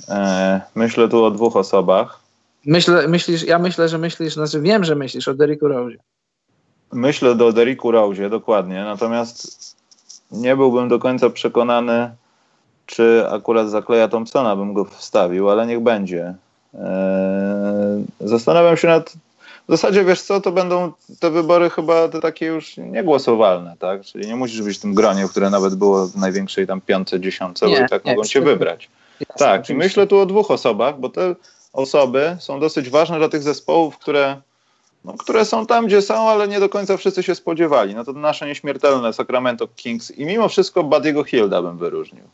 E, myślę tu o dwóch osobach. Myślę, myślisz, ja myślę, że myślisz, znaczy wiem, że myślisz o Derricku Rose. Myślę do Derricku Rose, dokładnie, natomiast nie byłbym do końca przekonany, czy akurat za Kleja Thompsona bym go wstawił, ale niech będzie. E, zastanawiam się nad... W zasadzie, wiesz co, to będą te wybory chyba te takie już niegłosowalne, tak? Czyli nie musisz być w tym gronie, które nawet było w największej tam piątce, dziesiątce, bo i tak nie, mogą cię wybrać. Jasne, Tak, i myślę tu o dwóch osobach, bo te osoby są dosyć ważne dla tych zespołów, które, no, które są tam, gdzie są, ale nie do końca wszyscy się spodziewali. No to nasze nieśmiertelne Sacramento Kings i mimo wszystko Buddy'ego Hilda bym wyróżnił.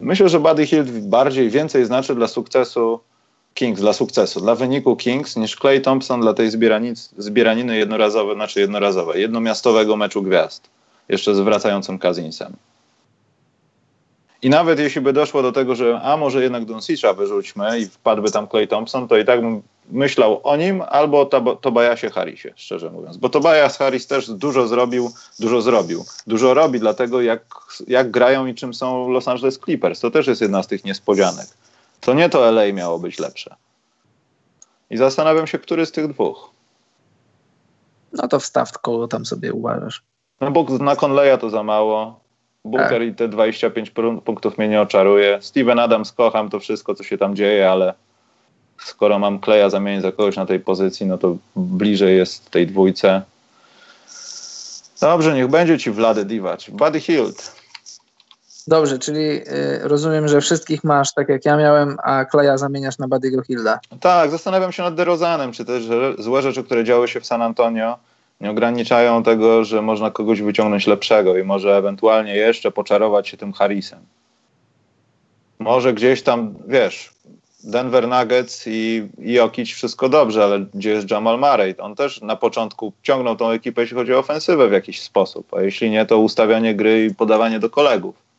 Myślę, że Buddy Hield bardziej, więcej znaczy dla sukcesu Kings, dla sukcesu, dla wyniku Kings niż Clay Thompson dla tej zbieranic, zbieraniny jednorazowej, znaczy jednorazowej, jednomiastowego meczu gwiazd, jeszcze z wracającym Kazinsem. I nawet jeśli by doszło do tego, że a może jednak Doncicza wyrzućmy i wpadłby tam Clay Thompson, to i tak bym myślał o nim albo o Tab- Tobiasie Harrisie, szczerze mówiąc. Bo Tobias Harris też dużo zrobił, dużo zrobił. Dużo robi dlatego, jak, jak grają i czym są Los Angeles Clippers. To też jest jedna z tych niespodzianek. To nie to LA miało być lepsze. I zastanawiam się, który z tych dwóch. No to wstaw, kogo tam sobie uważasz. No bo na Conleya to za mało. Booker Tak. i te 25 pr- punktów mnie nie oczaruje. Steven Adams kocham to wszystko, co się tam dzieje, ale skoro mam Kleja zamienić za kogoś na tej pozycji, no to bliżej jest tej dwójce. Dobrze, niech będzie ci Vlady Divac. Buddy Hield. Dobrze, czyli y, rozumiem, że wszystkich masz tak jak ja miałem, a Kleja zamieniasz na Buddy'ego Hilda. Tak, zastanawiam się nad DeRozanem, czy też złe rzeczy, które działy się w San Antonio, nie ograniczają tego, że można kogoś wyciągnąć lepszego i może ewentualnie jeszcze poczarować się tym Harrisem. Może gdzieś tam, wiesz, Denver Nuggets i, i Jokic wszystko dobrze, ale gdzie jest Jamal Murray? On też na początku ciągnął tą ekipę, jeśli chodzi o ofensywę w jakiś sposób, a jeśli nie, to ustawianie gry i podawanie do kolegów.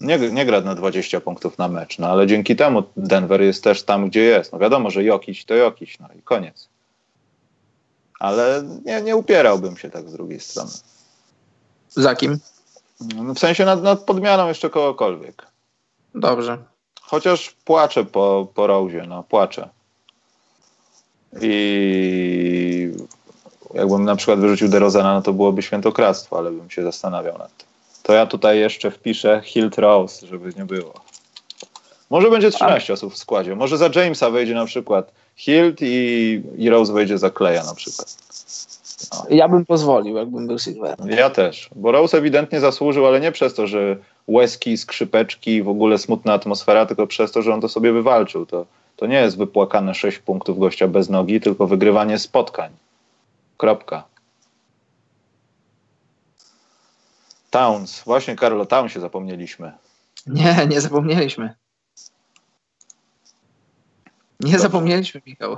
Nie, nie gra na 20 punktów na mecz, no ale dzięki temu Denver jest też tam, gdzie jest. No wiadomo, że Jokic to Jokic, no i koniec. Ale nie, nie upierałbym się tak z drugiej strony. Za kim? No, W sensie nad, nad podmianą jeszcze kogokolwiek. Dobrze. Chociaż płaczę po, po Rose, no płaczę. I jakbym na przykład wyrzucił DeRozana, no to byłoby świętokradztwo, ale bym się zastanawiał nad tym. To ja tutaj jeszcze wpiszę Hilt Rose, żeby nie było. Może będzie 13 osób w składzie. Może za Jamesa wejdzie na przykład Hilt i, i Rose wejdzie za Kleja na przykład. Ja bym pozwolił, jakbym był Silver. Ja też, bo Rose ewidentnie zasłużył, ale nie przez to, że łezki, skrzypeczki, w ogóle smutna atmosfera, tylko przez to, że on to sobie wywalczył. To, to nie jest wypłakane 6 punktów gościa bez nogi, tylko wygrywanie spotkań. Kropka. Towns. Właśnie, Karol, o się zapomnieliśmy. Nie, nie zapomnieliśmy. Nie Dobrze. zapomnieliśmy, Michał.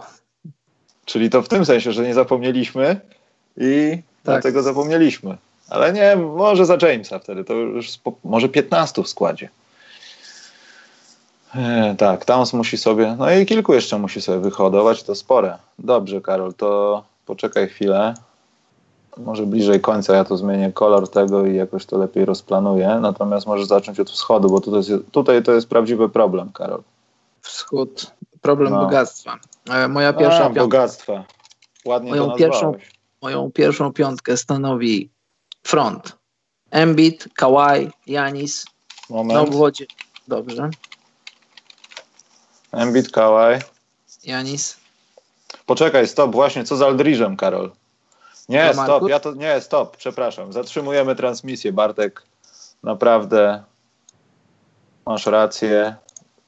Czyli to w tym sensie, że nie zapomnieliśmy i tak. dlatego zapomnieliśmy. Ale nie, może za Jamesa wtedy, to już spo, może 15 w składzie. E, tak, Towns musi sobie, no i kilku jeszcze musi sobie wyhodować, to spore. Dobrze, Karol, to poczekaj chwilę. Może bliżej końca ja tu zmienię kolor tego i jakoś to lepiej rozplanuję. Natomiast może zacząć od wschodu, bo tutaj, jest, tutaj to jest prawdziwy problem, Karol. Wschód, problem no. bogactwa. E, moja pierwsza A, bogactwa. Ładnie moją to pierwszą, moją pierwszą piątkę stanowi front. Embiid, Kawhi, Janis. Moment. Na obwodzie. Dobrze. Embiid, Kawhi. Janis. Poczekaj, stop, właśnie, co z Aldridge'em, Karol? Nie, stop, ja to, nie, stop, przepraszam. Zatrzymujemy transmisję, Bartek. Naprawdę masz rację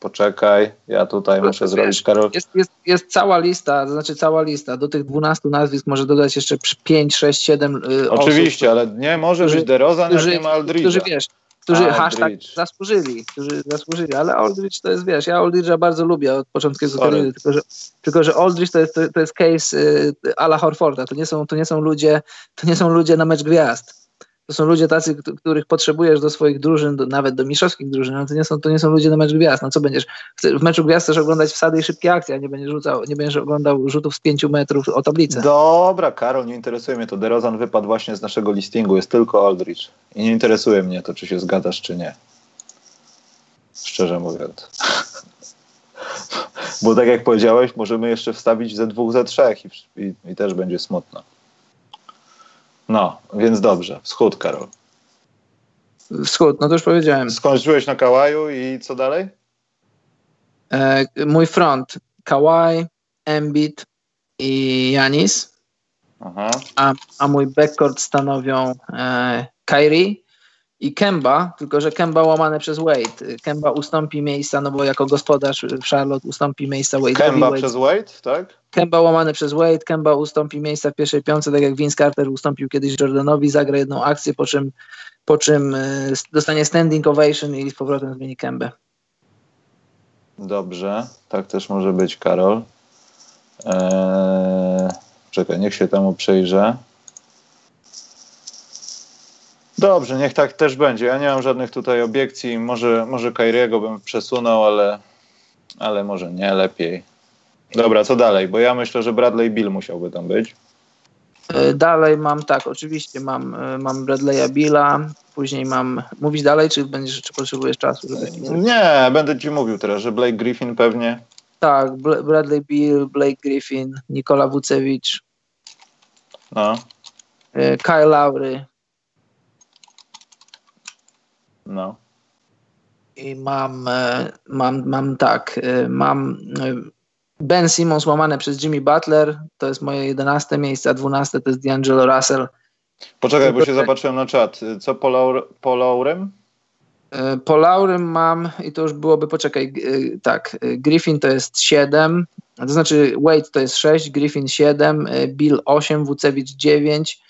poczekaj, ja tutaj Proszę, muszę zrobić, Karol. Jest, jest, jest cała lista, to znaczy cała lista, do tych 12 nazwisk może dodać jeszcze 5, 6, 7 yy, Oczywiście, osób, ale nie może być DeRozan, którzy, jak nie ma Aldridge'a. Którzy, wiesz, którzy Aldridge. hashtag zasłużyli, którzy zasłużyli, ale Aldridge to jest, wiesz, ja Aldridge'a bardzo lubię od początku jego kariery, tylko że, tylko że Aldridge to jest, to, to jest case y, ala Horforda, to nie, są, to nie są ludzie, to nie są ludzie na mecz gwiazd to są ludzie tacy, których potrzebujesz do swoich drużyn, do, nawet do mistrzowskich drużyn, ale to nie, są, to nie są ludzie na mecz gwiazd. No co będziesz, w meczu gwiazd chcesz oglądać wsady i szybkie akcje, a nie będziesz, rzucał, nie będziesz oglądał rzutów z pięciu metrów o tablicę. Dobra, Karol, nie interesuje mnie to. DeRozan wypadł właśnie z naszego listingu, jest tylko Aldridge. I nie interesuje mnie to, czy się zgadzasz, czy nie. Szczerze mówiąc. Bo tak jak powiedziałeś, możemy jeszcze wstawić ze dwóch, ze trzech i, i, i też będzie smutno. No, więc dobrze. Wschód, Karol. Wschód, no to już powiedziałem. Skończyłeś na Kałaju i co dalej? E, mój front. Kawaj, Embiid i Janis. Aha. A, a mój backcourt stanowią e, Kyrie i Kemba, tylko że Kemba łamane przez Wade. Kemba ustąpi miejsca, no bo jako gospodarz w Charlotte ustąpi miejsca Wade. Kemba Wade. przez Wade, tak? Kemba łamane przez Wade, Kemba ustąpi miejsca w pierwszej piątce, tak jak Vince Carter ustąpił kiedyś Jordanowi, zagra jedną akcję, po czym, po czym e, dostanie standing ovation i z powrotem zmieni Kembę. Dobrze, tak też może być, Karol. Eee, czekaj, niech się temu przejrzę. Dobrze, niech tak też będzie. Ja nie mam żadnych tutaj obiekcji. Może, może Kairiego bym przesunął, ale, ale może nie, lepiej. Dobra, co dalej? Bo ja myślę, że Bradley Bill musiałby tam być. E, dalej mam, tak, oczywiście mam, e, mam Bradley'a Billa, później mam, mówić dalej, czy będziesz, czy potrzebujesz czasu? Żeby... Nie, będę ci mówił teraz, że Blake Griffin pewnie. Tak, Bradley Bill, Blake Griffin, Nikola Vucevic, no. E, Kyle Lowry, no. I mam, e, mam, mam tak, e, mam e, Ben Simmons łamane przez Jimmy Butler, to jest moje 11 miejsce, a 12 to jest D'Angelo Russell. Poczekaj, bo się zobaczyłem na czat. Co po, Laur po Laurem? Po Laurem mam, i to już byłoby, poczekaj, tak, Griffin to jest 7, to znaczy Wade to jest 6, Griffin 7, Bill 8, Wucewicz 9,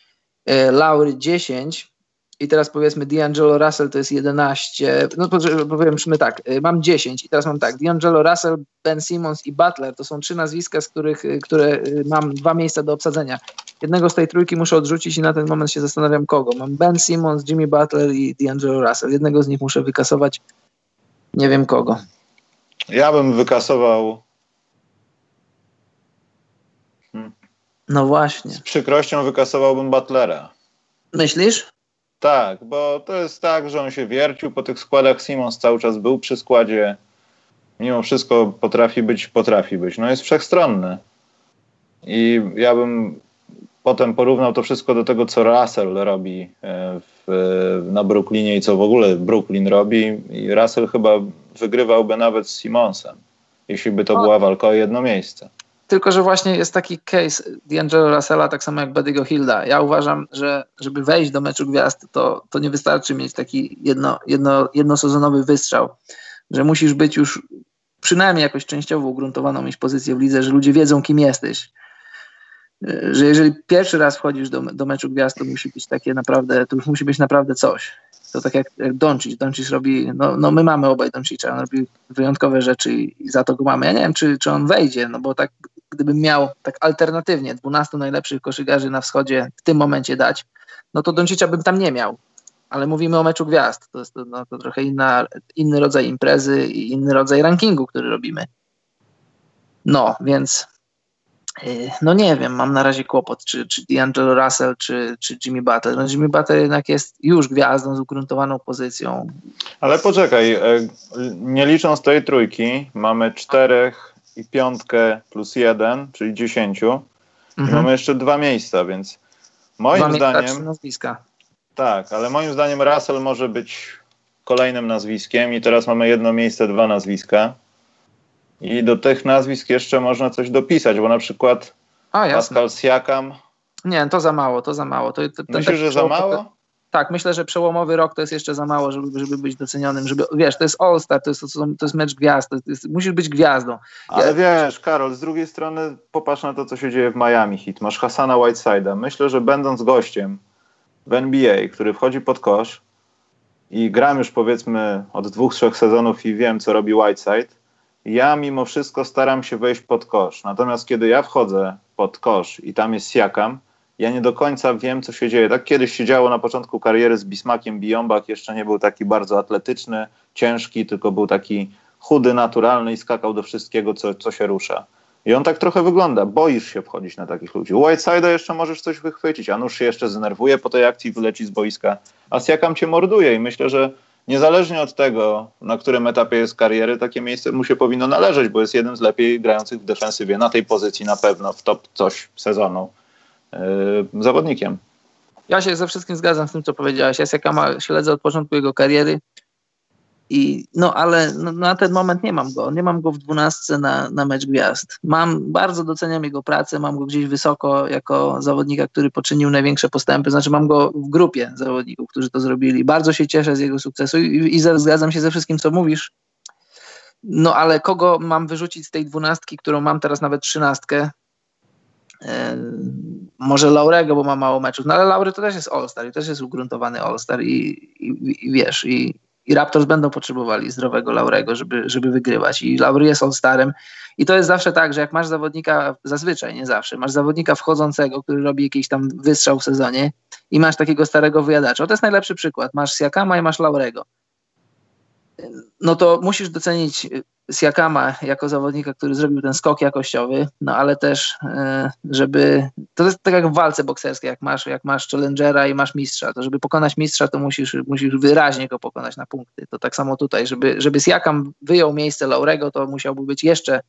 Laury 10, i teraz powiedzmy D'Angelo Russell to jest 11, no powiedzmy tak, y, mam 10 i teraz mam tak, D'Angelo Russell, Ben Simmons i Butler to są trzy nazwiska, z których, y, które y, mam dwa miejsca do obsadzenia. Jednego z tej trójki muszę odrzucić i na ten moment się zastanawiam kogo. Mam Ben Simmons, Jimmy Butler i D'Angelo Russell. Jednego z nich muszę wykasować, nie wiem kogo. Ja bym wykasował hmm. No właśnie. Z przykrością wykasowałbym Butlera. Myślisz? Tak, bo to jest tak, że on się wiercił po tych składach. Simons cały czas był przy składzie. Mimo wszystko potrafi być, potrafi być. No jest wszechstronny. I ja bym potem porównał to wszystko do tego, co Russell robi e, w, na Brooklynie i co w ogóle Brooklyn robi. I Russell chyba wygrywałby nawet z Simonsem, jeśli by to była walka o jedno miejsce. Tylko, że właśnie jest taki case D'Angelo Russella, tak samo jak Buddy'ego Hilda. Ja uważam, że żeby wejść do meczu gwiazd, to, to nie wystarczy mieć taki jedno, jedno, jednosezonowy wystrzał, że musisz być już przynajmniej jakoś częściowo ugruntowaną mieć pozycję w lidze, że ludzie wiedzą, kim jesteś. Że jeżeli pierwszy raz wchodzisz do, do meczu gwiazd, to musi być takie naprawdę, to już musi być naprawdę coś. To tak jak, jak Doncic. Doncic robi, no, no my mamy obaj Doncicza, on robi wyjątkowe rzeczy i, i, za to go mamy. Ja nie wiem, czy, czy on wejdzie, no bo tak gdybym miał tak alternatywnie 12 najlepszych koszykarzy na wschodzie w tym momencie dać, no to Doncicza bym tam nie miał. Ale mówimy o meczu gwiazd. To jest no, to trochę inna, inny rodzaj imprezy i inny rodzaj rankingu, który robimy. No, więc y, no nie wiem, mam na razie kłopot, czy, czy D'Angelo Russell, czy, czy Jimmy Butler. No Jimmy Butler jednak jest już gwiazdą z ugruntowaną pozycją. Ale poczekaj, e, nie licząc tej trójki, mamy czterech i piątkę plus jeden, czyli dziesięciu. Mhm. Mamy jeszcze dwa miejsca, więc moim dwa zdaniem. nazwiska. Tak, ale moim zdaniem Russell może być kolejnym nazwiskiem i teraz mamy jedno miejsce, dwa nazwiska. I do tych nazwisk jeszcze można coś dopisać, bo na przykład A, Pascal Siakam. Nie, to za mało, to za mało. To, to, Myślisz, że za mało? Tak, myślę, że przełomowy rok to jest jeszcze za mało, żeby, żeby być docenionym, żeby, wiesz, to jest All-Star, to jest, to jest mecz gwiazd, to jest, musisz być gwiazdą. Ale ja... wiesz, Karol, z drugiej strony popatrz na to, co się dzieje w Miami Heat. Masz Hassana Whiteside'a. Myślę, że będąc gościem w NBA, który wchodzi pod kosz i gram już powiedzmy od dwóch, trzech sezonów i wiem, co robi Whiteside, ja mimo wszystko staram się wejść pod kosz. Natomiast kiedy ja wchodzę pod kosz i tam jest Siakam, ja nie do końca wiem, co się dzieje. Tak kiedyś się działo na początku kariery z Bismakiem Bijombak, jeszcze nie był taki bardzo atletyczny, ciężki, tylko był taki chudy, naturalny i skakał do wszystkiego, co, co się rusza. I on tak trochę wygląda. Boisz się wchodzić na takich ludzi. Whiteside'a jeszcze możesz coś wychwycić, a nóż się jeszcze zdenerwuje po tej akcji wyleci z boiska. A Siakam cię morduje i myślę, że niezależnie od tego, na którym etapie jest kariery, takie miejsce mu się powinno należeć, bo jest jeden z lepiej grających w defensywie na tej pozycji na pewno w top coś sezonu. E, zawodnikiem. Ja się ze wszystkim zgadzam z tym, co powiedziałeś. Ja Siakama śledzę od początku jego kariery. I, no ale no, na ten moment nie mam go. Nie mam go w dwunastce na, na mecz gwiazd. Mam, bardzo doceniam jego pracę, mam go gdzieś wysoko jako zawodnika, który poczynił największe postępy. Znaczy mam go w grupie zawodników, którzy to zrobili. Bardzo się cieszę z jego sukcesu i, i zgadzam się ze wszystkim, co mówisz. No ale kogo mam wyrzucić z tej dwunastki, którą mam teraz nawet trzynastkę? Może Laurego, bo ma mało meczów, no ale Laury to też jest All-Star i też jest ugruntowany All-Star i, i, i, wiesz, i, i Raptors będą potrzebowali zdrowego Laurego, żeby, żeby wygrywać. I Laury jest All-Starem. I to jest zawsze tak, że jak masz zawodnika, zazwyczaj, nie zawsze, masz zawodnika wchodzącego, który robi jakiś tam wystrzał w sezonie i masz takiego starego wyjadacza, to jest najlepszy przykład, masz Siakama i masz Laurego no to musisz docenić Siakama jako zawodnika, który zrobił ten skok jakościowy, no ale też, e, żeby. To jest tak jak w walce bokserskiej, jak masz, jak masz challengera i masz mistrza, to żeby pokonać mistrza, to musisz, musisz wyraźnie go pokonać na punkty. To tak samo tutaj, żeby, żeby Siakam wyjął miejsce Laurego, to musiałby być jeszcze,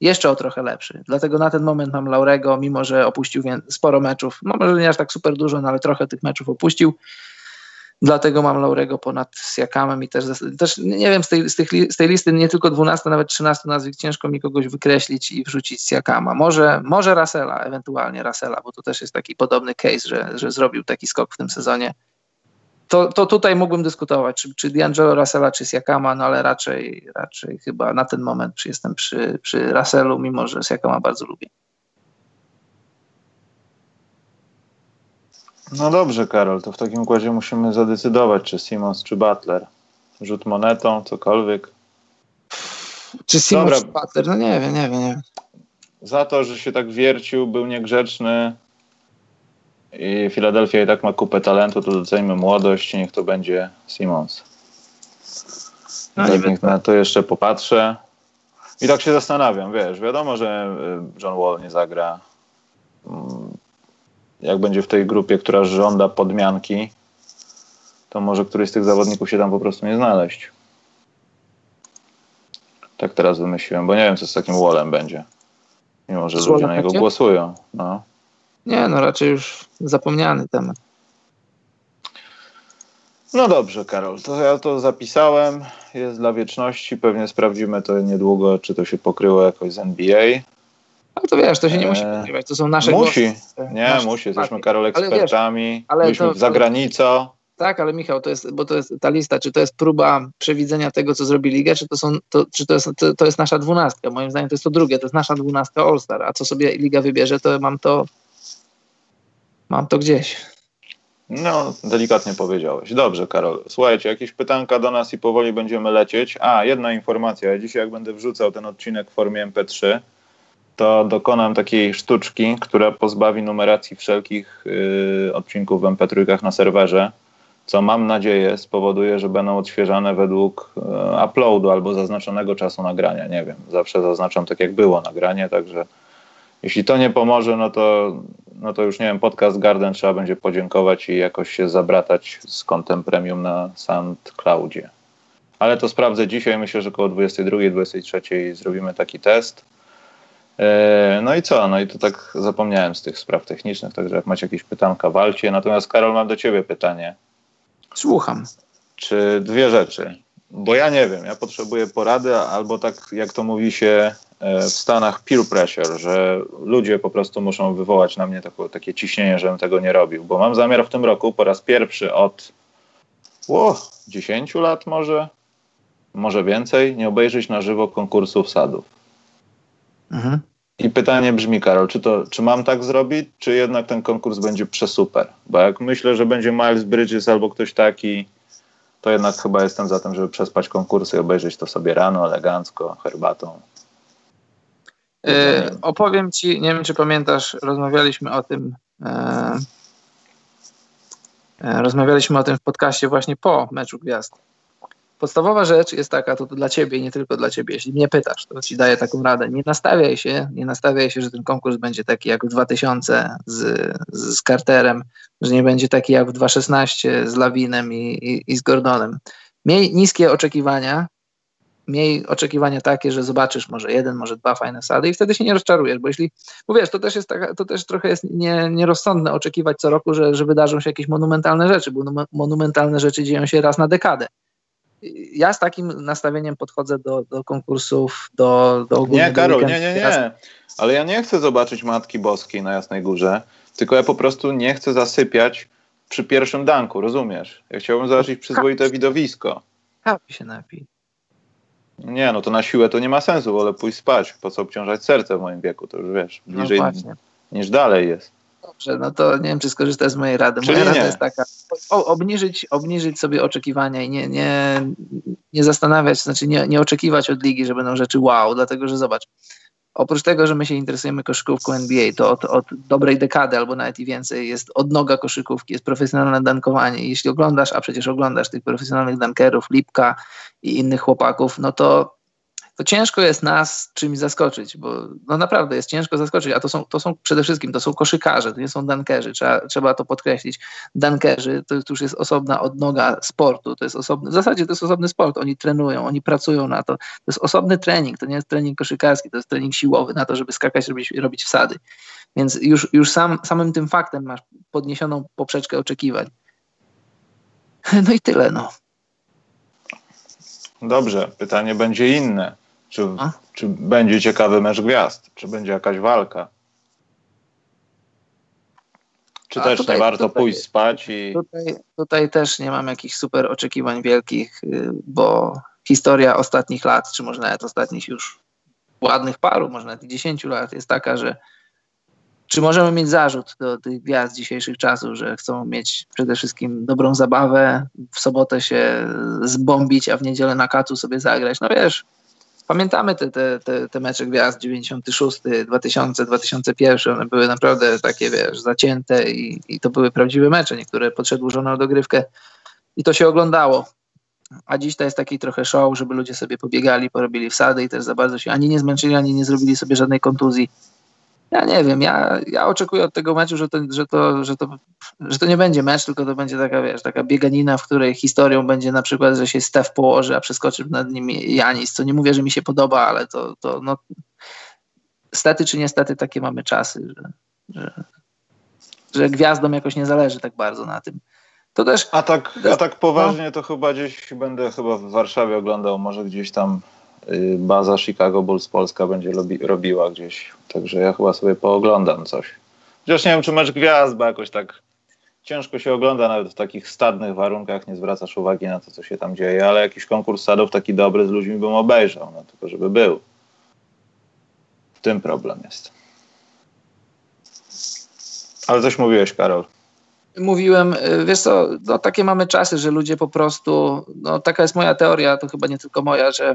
jeszcze o trochę lepszy. Dlatego na ten moment mam Laurego, mimo że opuścił sporo meczów, no może nie aż tak super dużo, no ale trochę tych meczów opuścił Dlatego mam Laurego ponad Siakamem i też, też nie wiem, z tej, z, tych, z tej listy nie tylko 12, nawet 13 nazwisk ciężko mi kogoś wykreślić i wrzucić Siakama. Może, może Rasela, ewentualnie Rasela, bo to też jest taki podobny case, że, że zrobił taki skok w tym sezonie. To, to tutaj mógłbym dyskutować, czy, czy D'Angelo Rasela, czy Siakama, no ale raczej, raczej chyba na ten moment jestem przy, przy Raselu, mimo że Siakama bardzo lubię. No dobrze, Karol, to w takim układzie musimy zadecydować, czy Simons, czy Butler. Rzut monetą, cokolwiek. Czy Simons, Dobra. czy Butler? No nie wiem, nie wiem, nie wiem. Za to, że się tak wiercił, był niegrzeczny i Filadelfia i tak ma kupę talentu, to docenimy młodość i niech to będzie Simons. No tak, niech na to jeszcze popatrzę. I tak się zastanawiam, wiesz, wiadomo, że y, John Wall nie zagra mm, jak będzie w tej grupie, która żąda podmianki, to może któryś z tych zawodników się tam po prostu nie znaleźć. Tak teraz wymyśliłem, bo nie wiem, co z takim Wallem będzie. Mimo, że ludzie na niego głosują. No. Nie, no raczej już zapomniany temat. No dobrze, Karol, to ja to zapisałem. Jest dla wieczności. Pewnie sprawdzimy to niedługo, czy to się pokryło jakoś z NBA. Ale to wiesz, to się nie musi nagrywać, to są nasze Musi, głosy. nie, nasze musi, jesteśmy. Karol Ale wiesz, ekspertami, ale byliśmy to- za granicą. Tak, ale Michał, to jest, bo to jest ta lista, czy to jest próba przewidzenia tego, co zrobi Liga, czy to, są, to, czy to, jest, to, to jest nasza dwunastka? Moim zdaniem to jest to drugie, to jest nasza dwunastka All-Star, a co sobie Liga wybierze, to mam to mam to gdzieś. No, delikatnie powiedziałeś. Dobrze, Karol. Słuchajcie, jakieś pytanka do nas i powoli będziemy lecieć. A, jedna informacja. Ja dzisiaj, jak będę wrzucał ten odcinek w formie MP3, to dokonam takiej sztuczki, która pozbawi numeracji wszelkich y, odcinków w MP3 na serwerze, co mam nadzieję spowoduje, że będą odświeżane według y, uploadu albo zaznaczonego czasu nagrania. Nie wiem, zawsze zaznaczam tak, jak było nagranie, także jeśli to nie pomoże, no to, no to już nie wiem, podcast Garden trzeba będzie podziękować i jakoś się zabratać z kontem premium na SoundCloudzie. Ale to sprawdzę dzisiaj, myślę, że około 22-23 zrobimy taki test. E, No i co? No i to tak zapomniałem z tych spraw technicznych, także jak macie jakieś pytanka, walcie. Natomiast Karol, mam do ciebie pytanie. Słucham. Czy dwie rzeczy? Bo ja nie wiem, ja potrzebuję porady, albo tak jak to mówi się e, w Stanach peer pressure, że ludzie po prostu muszą wywołać na mnie takie, takie ciśnienie, żebym tego nie robił. Bo mam zamiar w tym roku po raz pierwszy od o, 10 lat może, może więcej, nie obejrzeć na żywo konkursu wsadów. Mhm. I pytanie brzmi, Karol, czy, to, czy mam tak zrobić, czy jednak ten konkurs będzie przesuper? Bo jak myślę, że będzie Miles Bridges albo ktoś taki, to jednak chyba jestem za tym, żeby przespać konkursy i obejrzeć to sobie rano, elegancko, herbatą. E, opowiem ci, nie wiem czy pamiętasz, rozmawialiśmy o tym. E, e, rozmawialiśmy o tym w podcaście właśnie po meczu gwiazd. Podstawowa rzecz jest taka, to, dla ciebie i nie tylko dla ciebie. Jeśli mnie pytasz, to ci daję taką radę. Nie nastawiaj się, nie nastawiaj się, że ten konkurs będzie taki jak w 2000 z, z Carterem, że nie będzie taki jak w 2016 z Lawinem i, i, i z Gordonem. Miej niskie oczekiwania, miej oczekiwania takie, że zobaczysz może jeden, może dwa fajne sady i wtedy się nie rozczarujesz, bo jeśli, bo wiesz, to też jest taka, to też trochę jest nie, nierozsądne oczekiwać co roku, że, że wydarzą się jakieś monumentalne rzeczy, bo num- monumentalne rzeczy dzieją się raz na dekadę. Ja z takim nastawieniem podchodzę do, do konkursów, do, do ogólnego Nie, Karol, nie, nie, nie. Ale ja nie chcę zobaczyć Matki Boskiej na Jasnej Górze, tylko ja po prostu nie chcę zasypiać przy pierwszym danku, rozumiesz? Ja chciałbym zobaczyć przyzwoite widowisko. Kawy się napij. Nie, no to na siłę to nie ma sensu, wolę pójść spać. Po co obciążać serce w moim wieku, to już wiesz, No bliżej właśnie. niż dalej jest. Dobrze, no to nie wiem, czy skorzystasz z mojej rady. Czyli Moja rada nie. jest taka, o, obniżyć, obniżyć sobie oczekiwania i nie, nie, nie zastanawiać, znaczy nie, nie oczekiwać od ligi, że będą rzeczy wow, dlatego że zobacz, oprócz tego, że my się interesujemy koszykówką NBA, to od, od dobrej dekady albo nawet i więcej jest odnoga koszykówki, jest profesjonalne dankowanie. Jeśli oglądasz, a przecież oglądasz tych profesjonalnych dankerów, Lipka i innych chłopaków, no to to ciężko jest nas czymś zaskoczyć, bo no naprawdę jest ciężko zaskoczyć, a to są, to są przede wszystkim, to są koszykarze, to nie są dankerzy, trzeba, trzeba to podkreślić. Dankerzy to, to już jest osobna odnoga sportu, to jest osobny, w zasadzie to jest osobny sport, oni trenują, oni pracują na to, to jest osobny trening, to nie jest trening koszykarski, to jest trening siłowy na to, żeby skakać, robić, robić wsady. Więc już, już sam, samym tym faktem masz podniesioną poprzeczkę oczekiwań. No i tyle, no. Dobrze, pytanie będzie inne. Czy, A? czy będzie ciekawy mecz gwiazd? Czy będzie jakaś walka? Czy A też tutaj- nie warto tutaj- pójść spać i... Tutaj, tutaj też nie mam jakichś super oczekiwań wielkich, y, bo historia ostatnich lat, czy może nawet ostatnich już ładnych paru, może nawet 10 lat jest taka, że czy możemy mieć zarzut do tych gwiazd dzisiejszych czasów, że chcą mieć przede wszystkim dobrą zabawę, w sobotę się zbombić, a w niedzielę na kacu sobie zagrać. No wiesz, pamiętamy te, te, te, te mecze gwiazd 96, 2000, 2001, one były naprawdę takie, wiesz, zacięte i, i to były prawdziwe mecze, niektóre po przedłużoną dogrywkę i to się oglądało. A dziś to jest taki trochę show, żeby ludzie sobie pobiegali, porobili wsady i też za bardzo się ani nie zmęczyli, ani nie zrobili sobie żadnej kontuzji. Ja nie wiem, ja, ja oczekuję od tego meczu, że to, że, to, że, to, że to nie będzie mecz, tylko to będzie taka, wiesz, taka bieganina, w której historią będzie na przykład, że się Stef położy, a przeskoczy nad nim Janis, co nie mówię, że mi się podoba, ale to, to no, stety czy niestety takie mamy czasy, że, że, że gwiazdom jakoś nie zależy tak bardzo na tym. To też A tak, a tak poważnie to chyba gdzieś będę chyba w Warszawie oglądał, może gdzieś tam baza Chicago Bulls Polska będzie robi, robiła gdzieś. Także ja chyba sobie pooglądam coś. Chociaż nie wiem, czy mecz gwiazd, bo jakoś tak ciężko się ogląda nawet w takich stadnych warunkach, nie zwracasz uwagi na to, co się tam dzieje, ale jakiś konkurs sadów taki dobry z ludźmi bym obejrzał, no tylko żeby był. W tym problem jest. Ale coś mówiłeś, Karol. Mówiłem, y, wiesz co, no takie mamy czasy, że ludzie po prostu, no taka jest moja teoria, to chyba nie tylko moja, że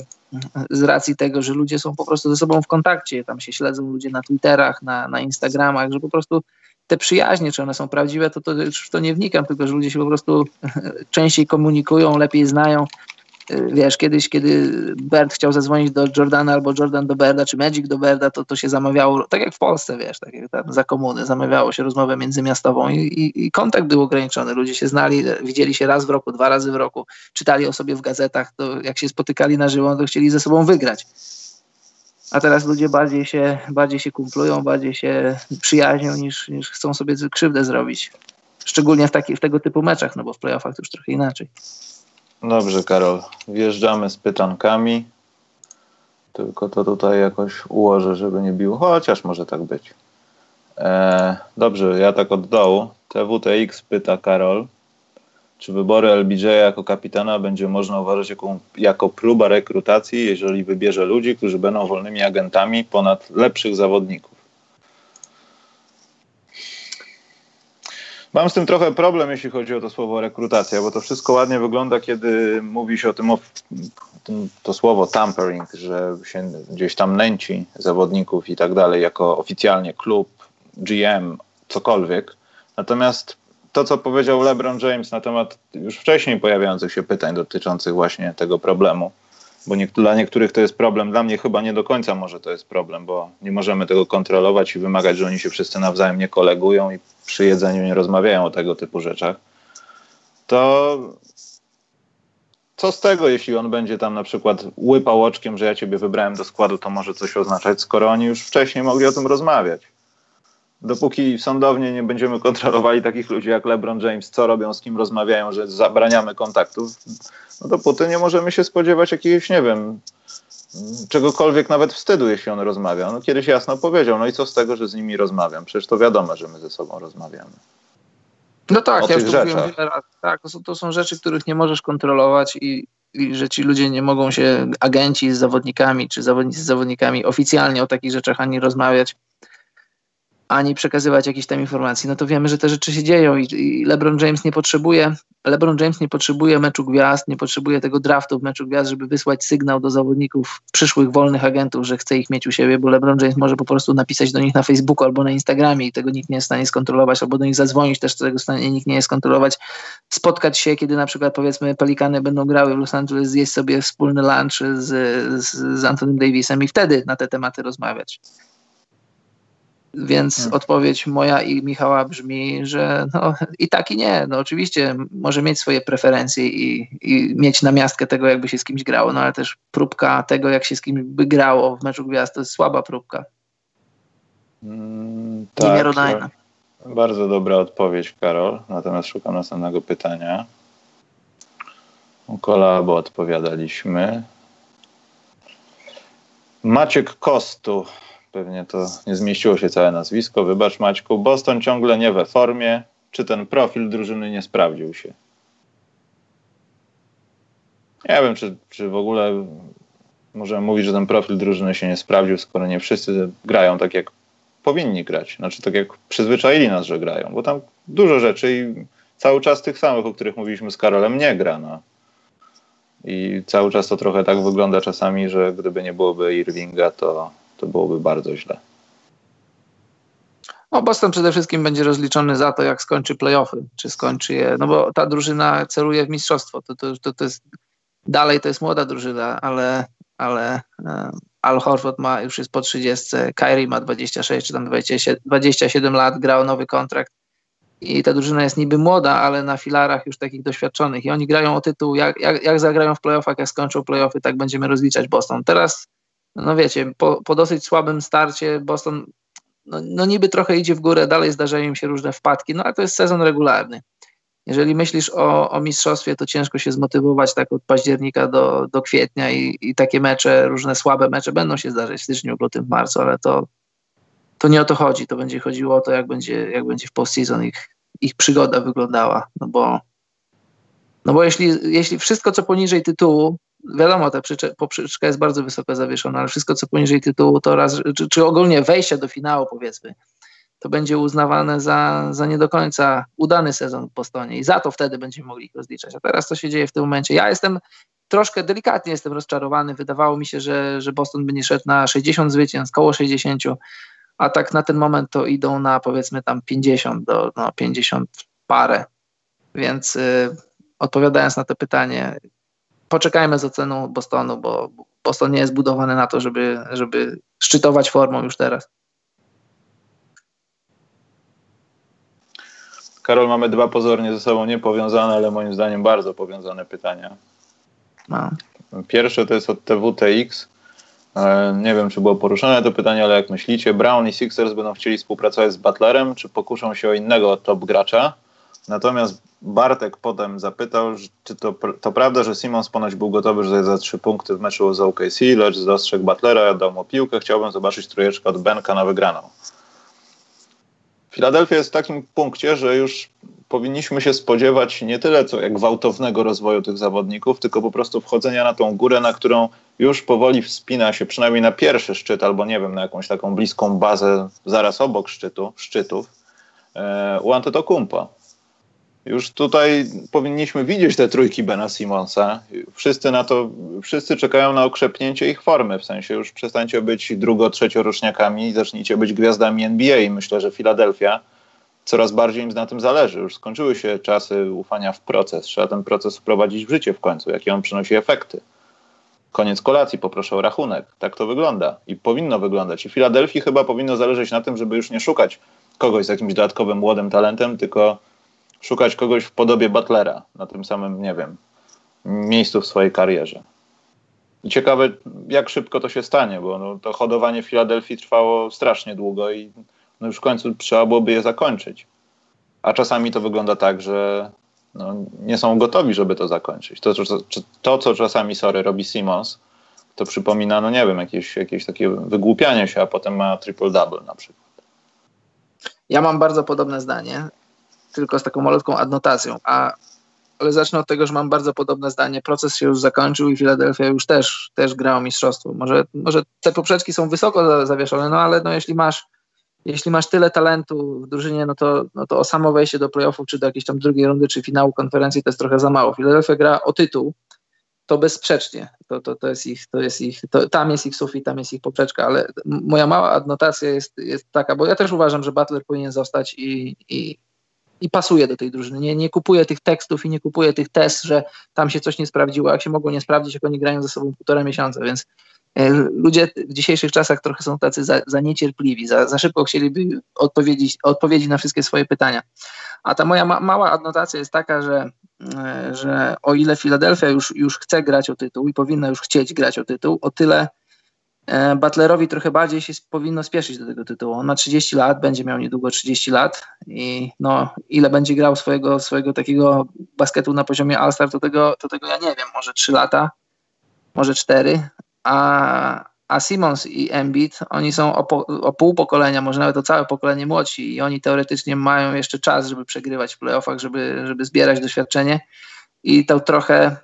z racji tego, że ludzie są po prostu ze sobą w kontakcie, tam się śledzą ludzie na Twitterach, na, na Instagramach, że po prostu te przyjaźnie, czy one są prawdziwe, to, to już w to nie wnikam, tylko że ludzie się po prostu częściej komunikują, lepiej znają. Wiesz, kiedyś, kiedy Bert chciał zadzwonić do Jordana albo Jordan do Berda, czy Magic do Berda, to to się zamawiało, tak jak w Polsce, wiesz, tak jak tam za komuny, zamawiało się rozmowę międzymiastową i, i, i kontakt był ograniczony. Ludzie się znali, widzieli się raz w roku, dwa razy w roku, czytali o sobie w gazetach, to jak się spotykali na żywo, to chcieli ze sobą wygrać. A teraz ludzie bardziej się, bardziej się kumplują, bardziej się przyjaźnią niż, niż chcą sobie krzywdę zrobić. Szczególnie w, taki, w tego typu meczach, no bo w playoffach to już trochę inaczej. Dobrze, Karol. Wjeżdżamy z pytankami. Tylko to tutaj jakoś ułożę, żeby nie biło. Chociaż może tak być. E, dobrze, ja tak od dołu. TWTX pyta Karol. Czy wybory LBJ jako kapitana będzie można uważać jako, jako próba rekrutacji, jeżeli wybierze ludzi, którzy będą wolnymi agentami ponad lepszych zawodników? Mam z tym trochę problem, jeśli chodzi o to słowo rekrutacja, bo to wszystko ładnie wygląda, kiedy mówi się o tym, o tym to słowo tampering, że się gdzieś tam nęci zawodników i tak dalej, jako oficjalnie klub, GM, cokolwiek. Natomiast to, co powiedział LeBron James na temat już wcześniej pojawiających się pytań dotyczących właśnie tego problemu, bo nie, dla niektórych to jest problem, dla mnie chyba nie do końca może to jest problem, bo nie możemy tego kontrolować i wymagać, że oni się wszyscy nawzajem nie kolegują i przy jedzeniu nie rozmawiają o tego typu rzeczach. To co z tego, jeśli on będzie tam na przykład łypał oczkiem, że ja ciebie wybrałem do składu, to może coś oznaczać, skoro oni już wcześniej mogli o tym rozmawiać dopóki sądownie nie będziemy kontrolowali takich ludzi jak LeBron James, co robią, z kim rozmawiają, że zabraniamy kontaktów, no dopóty nie możemy się spodziewać jakiegoś, nie wiem, czegokolwiek nawet wstydu, jeśli on rozmawia. No kiedyś jasno powiedział, no i co z tego, że z nimi rozmawiam? Przecież to wiadomo, że my ze sobą rozmawiamy. No tak, o ja już to mówiłem wiele razy. Tak, to są, to są rzeczy, których nie możesz kontrolować i, i że ci ludzie nie mogą się, agenci z zawodnikami, czy zawodnicy z zawodnikami oficjalnie o takich rzeczach ani rozmawiać ani przekazywać jakichś tam informacji, no to wiemy, że te rzeczy się dzieją i, i LeBron James nie potrzebuje LeBron James nie potrzebuje meczu gwiazd, nie potrzebuje tego draftu w meczu gwiazd, żeby wysłać sygnał do zawodników, przyszłych wolnych agentów, że chce ich mieć u siebie, bo LeBron James może po prostu napisać do nich na Facebooku albo na Instagramie i tego nikt nie jest w stanie skontrolować, albo do nich zadzwonić też, tego stanie nikt nie jest kontrolować. Spotkać się, kiedy na przykład powiedzmy Pelikany będą grały w Los Angeles, zjeść sobie wspólny lunch z, z, z Antonym Davisem i wtedy na te tematy rozmawiać. Więc hmm. odpowiedź moja i Michała brzmi, że no, i tak i nie. No oczywiście może mieć swoje preferencje i, i mieć namiastkę tego, jakby się z kimś grało, no ale też próbka tego, jak się z kimś by grało w meczu gwiazd, to jest słaba próbka. Mm, tak, bardzo dobra odpowiedź, Karol. Natomiast szukam następnego pytania. U kolabo odpowiadaliśmy. Maciek Kostu Pewnie to nie zmieściło się całe nazwisko. Wybacz Maćku, Boston ciągle nie we formie. Czy ten profil drużyny nie sprawdził się? Nie wiem, czy, czy w ogóle możemy mówić, że ten profil drużyny się nie sprawdził, skoro nie wszyscy grają tak, jak powinni grać. Znaczy tak, jak przyzwyczaili nas, że grają. Bo tam dużo rzeczy i cały czas tych samych, o których mówiliśmy z Karolem, nie gra. No. I cały czas to trochę tak wygląda czasami, że gdyby nie byłoby Irvinga, to to byłoby bardzo źle. No, Boston przede wszystkim będzie rozliczony za to, jak skończy playoffy, czy skończy je, no bo ta drużyna celuje w mistrzostwo. To, to, to, to jest, dalej to jest młoda drużyna, ale, ale e, Al Horford ma, już jest po 30, Kyrie ma 26 czy tam 27, 27 lat, grał nowy kontrakt i ta drużyna jest niby młoda, ale na filarach już takich doświadczonych i oni grają o tytuł, jak, jak, jak zagrają w playoffach, jak skończą playoffy, tak będziemy rozliczać Boston. Teraz no wiecie, po, po dosyć słabym starcie Boston no, no, niby trochę idzie w górę, dalej zdarzają im się różne wpadki, no ale to jest sezon regularny. jeżeli myślisz o, o mistrzostwie, to ciężko się zmotywować tak od października do, do kwietnia i, i takie mecze, różne słabe mecze będą się zdarzać w styczniu, lutym, w marcu, ale to, to nie o to chodzi. To będzie chodziło o to, jak będzie, jak będzie w postseason ich, ich przygoda wyglądała. No bo, no bo jeśli, jeśli wszystko, co poniżej tytułu, wiadomo, ta poprzeczka jest bardzo wysoko zawieszona, ale wszystko, co poniżej tytułu, to raz, czy, czy ogólnie wejście do finału, powiedzmy, to będzie uznawane za, za nie do końca udany sezon w Bostonie i za to wtedy będziemy mogli ich rozliczać. A teraz co się dzieje w tym momencie? Ja jestem troszkę delikatnie jestem rozczarowany. Wydawało mi się, że, że Boston będzie szedł na 60 zwycięstw, koło 60, a tak na ten moment to idą na powiedzmy tam 50 do no, 50 parę. Więc y, odpowiadając na to pytanie, poczekajmy z oceną Bostonu, bo Boston nie jest budowany na to, żeby, żeby szczytować formą już teraz. Karol, mamy dwa pozornie ze sobą niepowiązane, ale moim zdaniem bardzo powiązane pytania. No. Pierwsze to jest od TWTX. E, nie wiem, czy było poruszone to pytanie, ale jak myślicie, Brown i Sixers będą chcieli współpracować z Butlerem, czy pokuszą się o innego top gracza? Natomiast Bartek potem zapytał, czy to, to prawda, że Simons ponoć był gotowy że za trzy punkty w meczu z OKC, lecz dostrzegł Butlera, dał mu piłkę, chciałbym zobaczyć trójeczkę od Benka na wygraną. Filadelfia jest w takim punkcie, że już powinniśmy się spodziewać nie tyle co jak gwałtownego rozwoju tych zawodników, tylko po prostu wchodzenia na tą górę, na którą już powoli wspina się przynajmniej na pierwszy szczyt, albo nie wiem, na jakąś taką bliską bazę zaraz obok szczytu, szczytów e, u Antetokumpa. Już tutaj powinniśmy widzieć te trójki Bena Simonsa. Wszyscy na to, wszyscy czekają na okrzepnięcie ich formy, w sensie już przestańcie być drugo, trzecioroczniakami i zacznijcie być gwiazdami NBA myślę, że Filadelfia coraz bardziej im na tym zależy. Już skończyły się czasy ufania w proces. Trzeba ten proces wprowadzić w życie w końcu, jakie on przynosi efekty. Koniec kolacji, poproszę o rachunek. Tak to wygląda i powinno wyglądać. I Filadelfii chyba powinno zależeć na tym, żeby już nie szukać kogoś z jakimś dodatkowym młodym talentem, tylko szukać kogoś w podobie Butlera na tym samym, nie wiem, miejscu w swojej karierze. I ciekawe, jak szybko to się stanie, bo no, to hodowanie w Filadelfii trwało strasznie długo i no już w końcu trzeba byłoby je zakończyć. A czasami to wygląda tak, że no, nie są gotowi, żeby to zakończyć. To, to, to, co czasami, sorry, robi Simons, to przypomina, no nie wiem, jakieś, jakieś takie wygłupianie się, a potem ma triple-double na przykład. Ja mam bardzo podobne zdanie tylko z taką malutką adnotacją. A, ale zacznę od tego, że mam bardzo podobne zdanie. Proces się już zakończył i Filadelfia już też, też gra o mistrzostwo. Może, może te poprzeczki są wysoko zawieszone, no ale no, jeśli masz jeśli masz tyle talentu w drużynie, no to, no to o samo wejście do playoffów, czy do jakiejś tam drugiej rundy, czy finału konferencji, to jest trochę za mało. Philadelphia gra o tytuł, to bezsprzecznie. To, to, to jest ich, to jest ich, to, tam jest ich sufit, tam jest ich poprzeczka, ale moja mała adnotacja jest, jest taka, bo ja też uważam, że Butler powinien zostać i, i, i pasuje do tej drużyny. Nie, nie kupuje tych tekstów i nie kupuje tych test, że tam się coś nie sprawdziło. Jak się mogło nie sprawdzić, jak oni grają ze sobą półtora miesiąca, więc e, ludzie w dzisiejszych czasach trochę są tacy za, za niecierpliwi, za, za, szybko chcieliby odpowiedzieć, odpowiedzi na wszystkie swoje pytania. A ta moja ma, mała adnotacja jest taka, że, e, że o ile Filadelfia już, już chce grać o tytuł i powinna już chcieć grać o tytuł, o tyle Butlerowi trochę bardziej się powinno spieszyć do tego tytułu. On ma 30 lat, będzie miał niedługo 30 lat i no, ile będzie grał swojego, swojego takiego basketu na poziomie All-Star, to tego, to tego ja nie wiem. Może 3 lata, może 4, a, a Simons i Embiid, oni są o, po, o pół pokolenia, może nawet o całe pokolenie młodsi i oni teoretycznie mają jeszcze czas, żeby przegrywać w playoffach, żeby, żeby zbierać doświadczenie i to trochę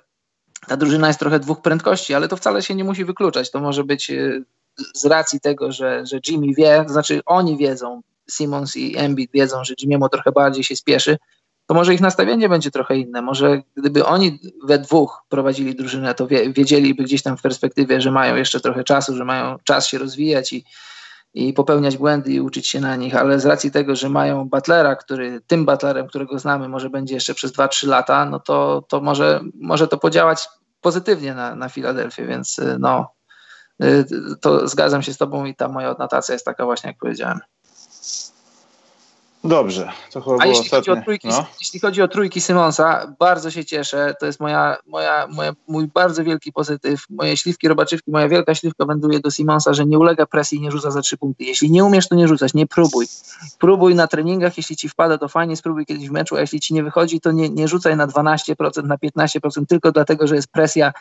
ta drużyna jest trochę dwóch prędkości, ale to wcale się nie musi wykluczać. To może być e, z racji tego, że, że Jimmy wie, to znaczy oni wiedzą, Simmons i Embiid wiedzą, że Jimmy'emu trochę bardziej się spieszy, to może ich nastawienie będzie trochę inne. Może gdyby oni we dwóch prowadzili drużynę, to wie, wiedzieliby gdzieś tam w perspektywie, że mają jeszcze trochę czasu, że mają czas się rozwijać i, i popełniać błędy i uczyć się na nich, ale z racji tego, że mają Butlera, który tym Butlerem, którego znamy, może będzie jeszcze przez 2-3 lata, no to, to może, może to podziałać pozytywnie na, na Filadelfię, więc y, no, y, to zgadzam się z Tobą i ta moja odnotacja jest taka właśnie, jak powiedziałem. Dobrze, to chyba A było jeśli chodzi, o ostatnie. trójki, No. jeśli chodzi o trójki Simonsa, bardzo się cieszę. To jest moja, moja, moja, mój bardzo wielki pozytyw. Moje śliwki robaczywki, moja wielka śliwka wędruje do Simonsa, że nie ulega presji i nie rzuca za trzy punkty. Jeśli nie umiesz, to nie rzucać, nie próbuj. Próbuj na treningach, jeśli ci wpada, to fajnie, spróbuj kiedyś w meczu, a jeśli ci nie wychodzi, to nie, nie rzucaj na 12%, na 15%, tylko dlatego, że jest presja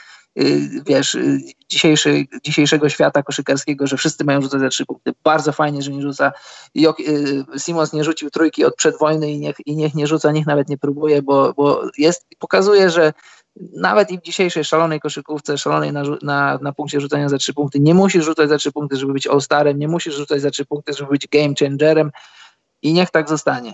wiesz, y, dzisiejszy, dzisiejszego świata koszykarskiego, że wszyscy mają rzucać za trzy punkty. Bardzo fajnie, że nie rzuca. Jok, y, Simons nie rzucił trójki od przedwojny i niech, i niech nie rzuca, niech nawet nie próbuje, bo, bo jest, pokazuje, że nawet i w dzisiejszej szalonej koszykówce, szalonej na, na, na punkcie rzucania za trzy punkty, nie musisz rzucać za trzy punkty, żeby być all-starem, nie musisz rzucać za trzy punkty, żeby być game changerem i niech tak zostanie.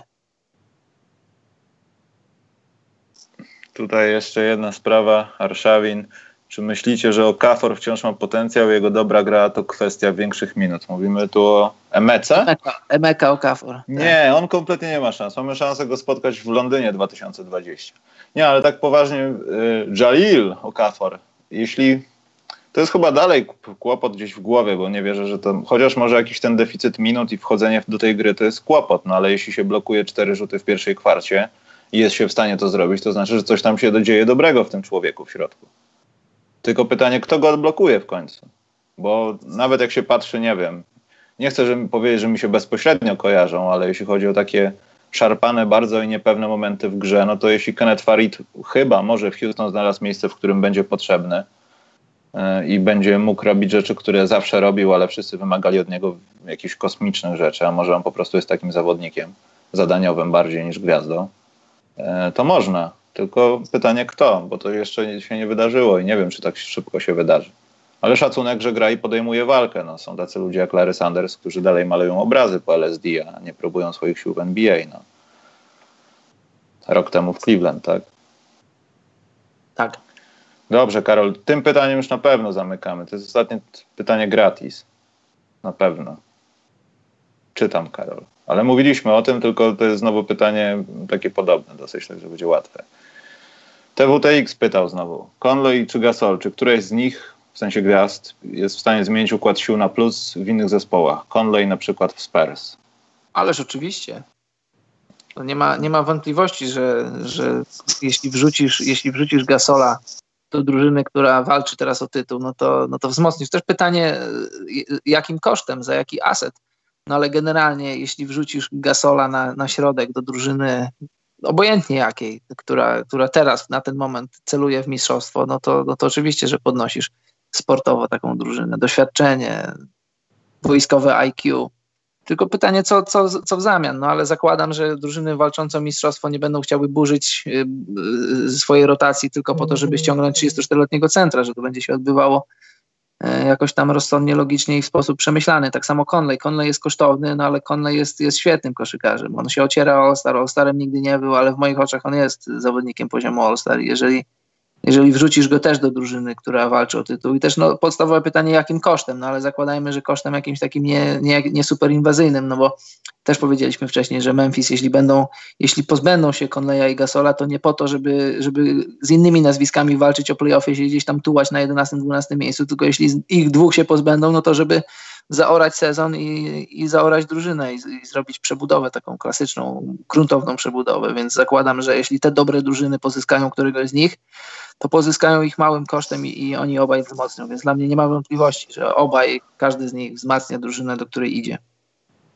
Tutaj jeszcze jedna sprawa, Arszawin. Czy myślicie, że Okafor wciąż ma potencjał, jego dobra gra to kwestia większych minut? Mówimy tu o Emece? Emeka, Emeka Okafor. Nie, on kompletnie nie ma szans. Mamy szansę go spotkać w Londynie 2020. Nie, ale tak poważnie, y, Jalil Okafor, jeśli to jest chyba dalej kłopot gdzieś w głowie, bo nie wierzę, że to, chociaż może jakiś ten deficyt minut i wchodzenie do tej gry to jest kłopot, no ale jeśli się blokuje cztery rzuty w pierwszej kwarcie i jest się w stanie to zrobić, to znaczy, że coś tam się dzieje dobrego w tym człowieku w środku. Tylko pytanie, kto go odblokuje w końcu? Bo nawet jak się patrzy, nie wiem, nie chcę żeby powiedzieć, że mi się bezpośrednio kojarzą, ale jeśli chodzi o takie szarpane bardzo i niepewne momenty w grze, no to jeśli Kenneth Farid chyba może w Houston znalazł miejsce, w którym będzie potrzebny yy, i będzie mógł robić rzeczy, które zawsze robił, ale wszyscy wymagali od niego jakichś kosmicznych rzeczy, a może on po prostu jest takim zawodnikiem zadaniowym bardziej niż gwiazdą, yy, to można. Tylko pytanie kto, bo to jeszcze się nie wydarzyło i nie wiem, czy tak szybko się wydarzy. Ale szacunek, że gra i podejmuje walkę. No, są tacy ludzie jak Larry Sanders, którzy dalej malują obrazy po LSD, a nie próbują swoich sił w NBA. No. Rok temu w Cleveland, tak? Tak. Dobrze, Karol, tym pytaniem już na pewno zamykamy. To jest ostatnie pytanie gratis. Na pewno. Czytam, Karol. Ale mówiliśmy o tym, tylko to jest znowu pytanie takie podobne dosyć, także będzie łatwe. TWTX pytał znowu. Conley czy Gasol, czy któreś z nich, w sensie gwiazd, jest w stanie zmienić układ sił na plus w innych zespołach? Conley na przykład w Spurs. Ależ oczywiście. To nie ma, nie ma wątpliwości, że, że jeśli, wrzucisz, jeśli wrzucisz Gasola do drużyny, która walczy teraz o tytuł, no to, no to wzmocnisz. Też pytanie, jakim kosztem, za jaki aset. No ale generalnie, jeśli wrzucisz Gasola na, na środek do drużyny, obojętnie jakiej, która, która teraz na ten moment celuje w mistrzostwo, no to, no to oczywiście, że podnosisz sportowo taką drużynę. Doświadczenie, wojskowe IQ. Tylko pytanie, co, co, co w zamian? No ale zakładam, że drużyny walczące o mistrzostwo nie będą chciały burzyć y, y, swojej rotacji tylko po to, żeby ściągnąć 34-letniego centra, że to będzie się odbywało jakoś tam rozsądnie, logicznie i w sposób przemyślany. Tak samo Conley. Conley jest kosztowny, no ale Conley jest, jest świetnym koszykarzem. On się ociera o All-Star, All-Starem nigdy nie był, ale w moich oczach on jest zawodnikiem poziomu All-Star. Jeżeli jeżeli wrzucisz go też do drużyny, która walczy o tytuł. I też no, podstawowe pytanie, jakim kosztem, no ale zakładajmy, że kosztem jakimś takim nie, nie, nie super inwazyjnym, no bo też powiedzieliśmy wcześniej, że Memphis, jeśli będą, jeśli pozbędą się Conleya i Gasola, to nie po to, żeby, żeby z innymi nazwiskami walczyć o playoffy, się gdzieś tam tułać na 11-12 miejscu, tylko jeśli ich dwóch się pozbędą, no to żeby zaorać sezon i, i zaorać drużynę i, i zrobić przebudowę, taką klasyczną, gruntowną przebudowę, więc zakładam, że jeśli te dobre drużyny pozyskają któregoś z nich, to pozyskają ich małym kosztem i, i oni obaj wzmocnią, więc dla mnie nie ma wątpliwości, że obaj, każdy z nich wzmacnia drużynę, do której idzie.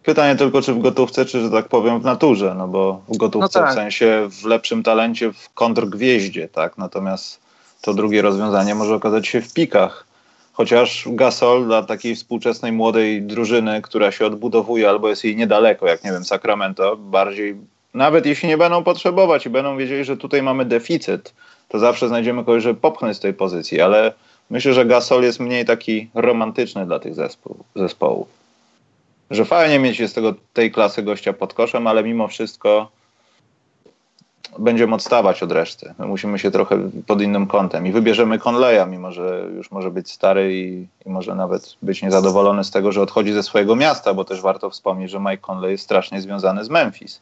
Pytanie tylko, czy w gotówce, czy, że tak powiem, w naturze, no bo w gotówce No tak. w sensie w lepszym talencie, w kontrgwieździe, tak? Natomiast to drugie rozwiązanie może okazać się w pikach. Chociaż Gasol dla takiej współczesnej młodej drużyny, która się odbudowuje albo jest jej niedaleko, jak nie wiem, Sacramento, bardziej, nawet jeśli nie będą potrzebować i będą wiedzieli, że tutaj mamy deficyt, to zawsze znajdziemy kogoś, żeby popchnąć z tej pozycji, ale myślę, że Gasol jest mniej taki romantyczny dla tych zespołów. Że fajnie mieć jest tego, tej klasy gościa pod koszem, ale mimo wszystko będziemy odstawać od reszty. My musimy się trochę pod innym kątem i wybierzemy Conleya, mimo że już może być stary i, i może nawet być niezadowolony z tego, że odchodzi ze swojego miasta, bo też warto wspomnieć, że Mike Conley jest strasznie związany z Memphis.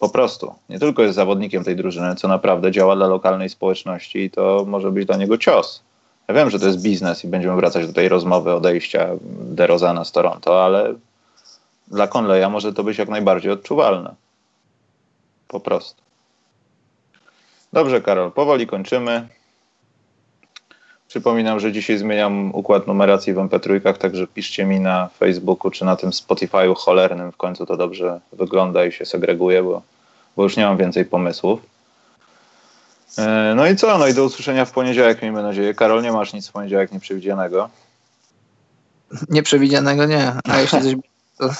Po prostu. Nie tylko jest zawodnikiem tej drużyny, co naprawdę działa dla lokalnej społeczności i to może być dla niego cios. Ja wiem, że to jest biznes i będziemy wracać do tej rozmowy odejścia DeRozana z Toronto, ale dla Conleya może to być jak najbardziej odczuwalne. Po prostu. Dobrze, Karol, powoli kończymy. Przypominam, że dzisiaj zmieniam układ numeracji w MP3, także piszcie mi na Facebooku czy na tym Spotify'u cholernym. W końcu to dobrze wygląda i się segreguje, bo, bo już nie mam więcej pomysłów. E, no i co? No i do usłyszenia w poniedziałek, miejmy nadzieję. Karol, nie masz nic w poniedziałek nieprzewidzianego? Nieprzewidzianego nie, a jeśli coś... To...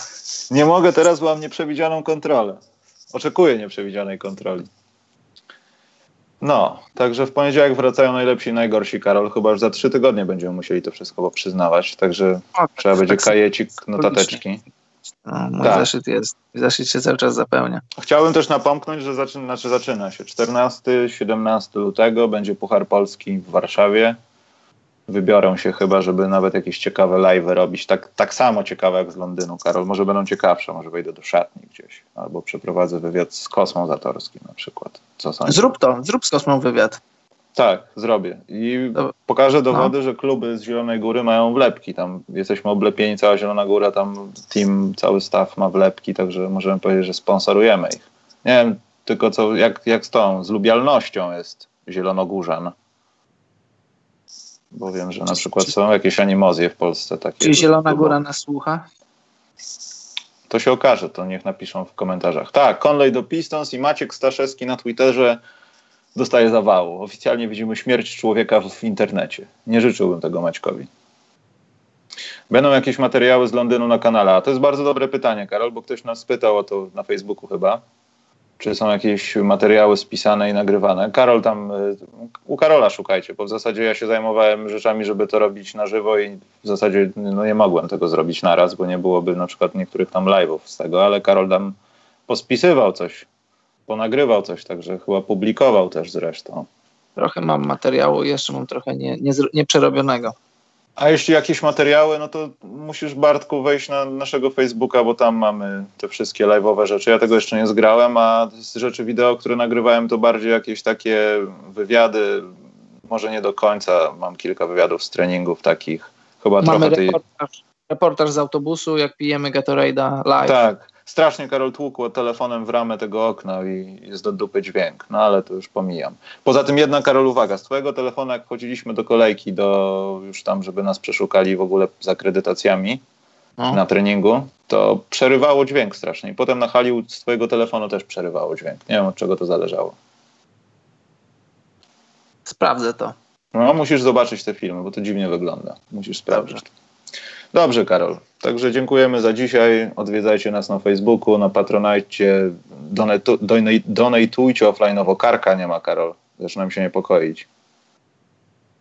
Nie mogę teraz, bo mam nieprzewidzianą kontrolę. Oczekuję nieprzewidzianej kontroli. No, także w poniedziałek wracają najlepsi i najgorsi, Karol. Chyba już za trzy tygodnie będziemy musieli to wszystko przyznawać, także o, trzeba tak, będzie tak, kajecik, notateczki. No, mój tak. zeszyt jest, zeszyt się cały czas zapełnia. Chciałbym też napomknąć, że zaczyna, znaczy zaczyna się 14-17 lutego, będzie Puchar Polski w Warszawie wybiorą się chyba, żeby nawet jakieś ciekawe live robić. Tak, tak samo ciekawe jak z Londynu, Karol. Może będą ciekawsze, może wejdę do szatni gdzieś. Albo przeprowadzę wywiad z Kosmą Zatorskim na przykład. Co Zrób to, zrób z Kosmą wywiad. Tak, zrobię. I pokażę dowody, no. że kluby z Zielonej Góry mają wlepki. Tam jesteśmy oblepieni, cała Zielona Góra, tam team, cały staff ma wlepki, także możemy powiedzieć, że sponsorujemy ich. Nie wiem tylko co, jak, jak z tą, z lubialnością jest Zielonogórzan. Bo wiem, że na przykład są jakieś animozje w Polsce takie. Czy Zielona Góra nas słucha? To się okaże, to niech napiszą w komentarzach. Tak, Conley do Pistons i Maciek Staszewski na Twitterze dostaje zawału. Oficjalnie widzimy śmierć człowieka w internecie. Nie życzyłbym tego Maćkowi. Będą jakieś materiały z Londynu na kanale. A to jest bardzo dobre pytanie, Karol, bo ktoś nas pytał o to na Facebooku chyba czy są jakieś materiały spisane i nagrywane. Karol tam, y, u Karola szukajcie, bo w zasadzie ja się zajmowałem rzeczami, żeby to robić na żywo i w zasadzie no, nie mogłem tego zrobić naraz, bo nie byłoby na przykład niektórych tam live'ów z tego, ale Karol tam pospisywał coś, ponagrywał coś, także chyba publikował też zresztą. Trochę mam materiału, jeszcze mam trochę nie, nie, nieprzerobionego. A jeśli jakieś materiały, no to musisz Bartku wejść na naszego Facebooka, bo tam mamy te wszystkie live'owe rzeczy. Ja tego jeszcze nie zgrałem, a z rzeczy wideo, które nagrywałem, to bardziej jakieś takie wywiady, może nie do końca. Mam kilka wywiadów z treningów takich. Chyba mamy trochę tej... reportaż, reportaż z autobusu, jak pijemy Gatorade'a live. Tak, strasznie Karol tłukło telefonem w ramę tego okna i jest do dupy dźwięk, no ale to już pomijam. Poza tym jedna Karol uwaga, z twojego telefonu jak wchodziliśmy do kolejki, do już tam, żeby nas przeszukali w ogóle z akredytacjami no. na treningu, to przerywało dźwięk strasznie. I potem na hali z twojego telefonu też przerywało dźwięk. Nie wiem od czego to zależało. Sprawdzę to. No, musisz zobaczyć te filmy, bo to dziwnie wygląda. Musisz sprawdzić. Dobrze. Dobrze, Karol. Także dziękujemy za dzisiaj. Odwiedzajcie nas na Facebooku, na Patronite. Donatujcie offline'owo. Karka nie ma, Karol. Zaczynam się niepokoić.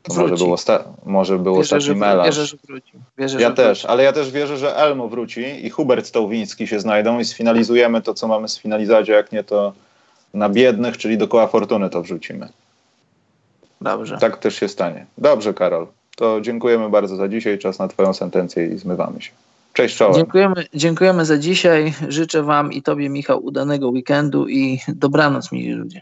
może był, osta- może był wierzę, ostatni melarz. Wierzę, że wróci. Wierzę, ja że też, wróci. ale ja też wierzę, że Elmo wróci i Hubert Stołwiński się znajdą i sfinalizujemy to, co mamy sfinalizować, a jak nie, to na biednych, czyli do koła fortuny to wrzucimy. Dobrze. Tak też się stanie. Dobrze, Karol. To dziękujemy bardzo za dzisiaj. Czas na Twoją sentencję i zmywamy się. Cześć, czołem. Dziękujemy, dziękujemy za dzisiaj. Życzę Wam i Tobie, Michał, udanego weekendu i dobranoc, mili ludzie.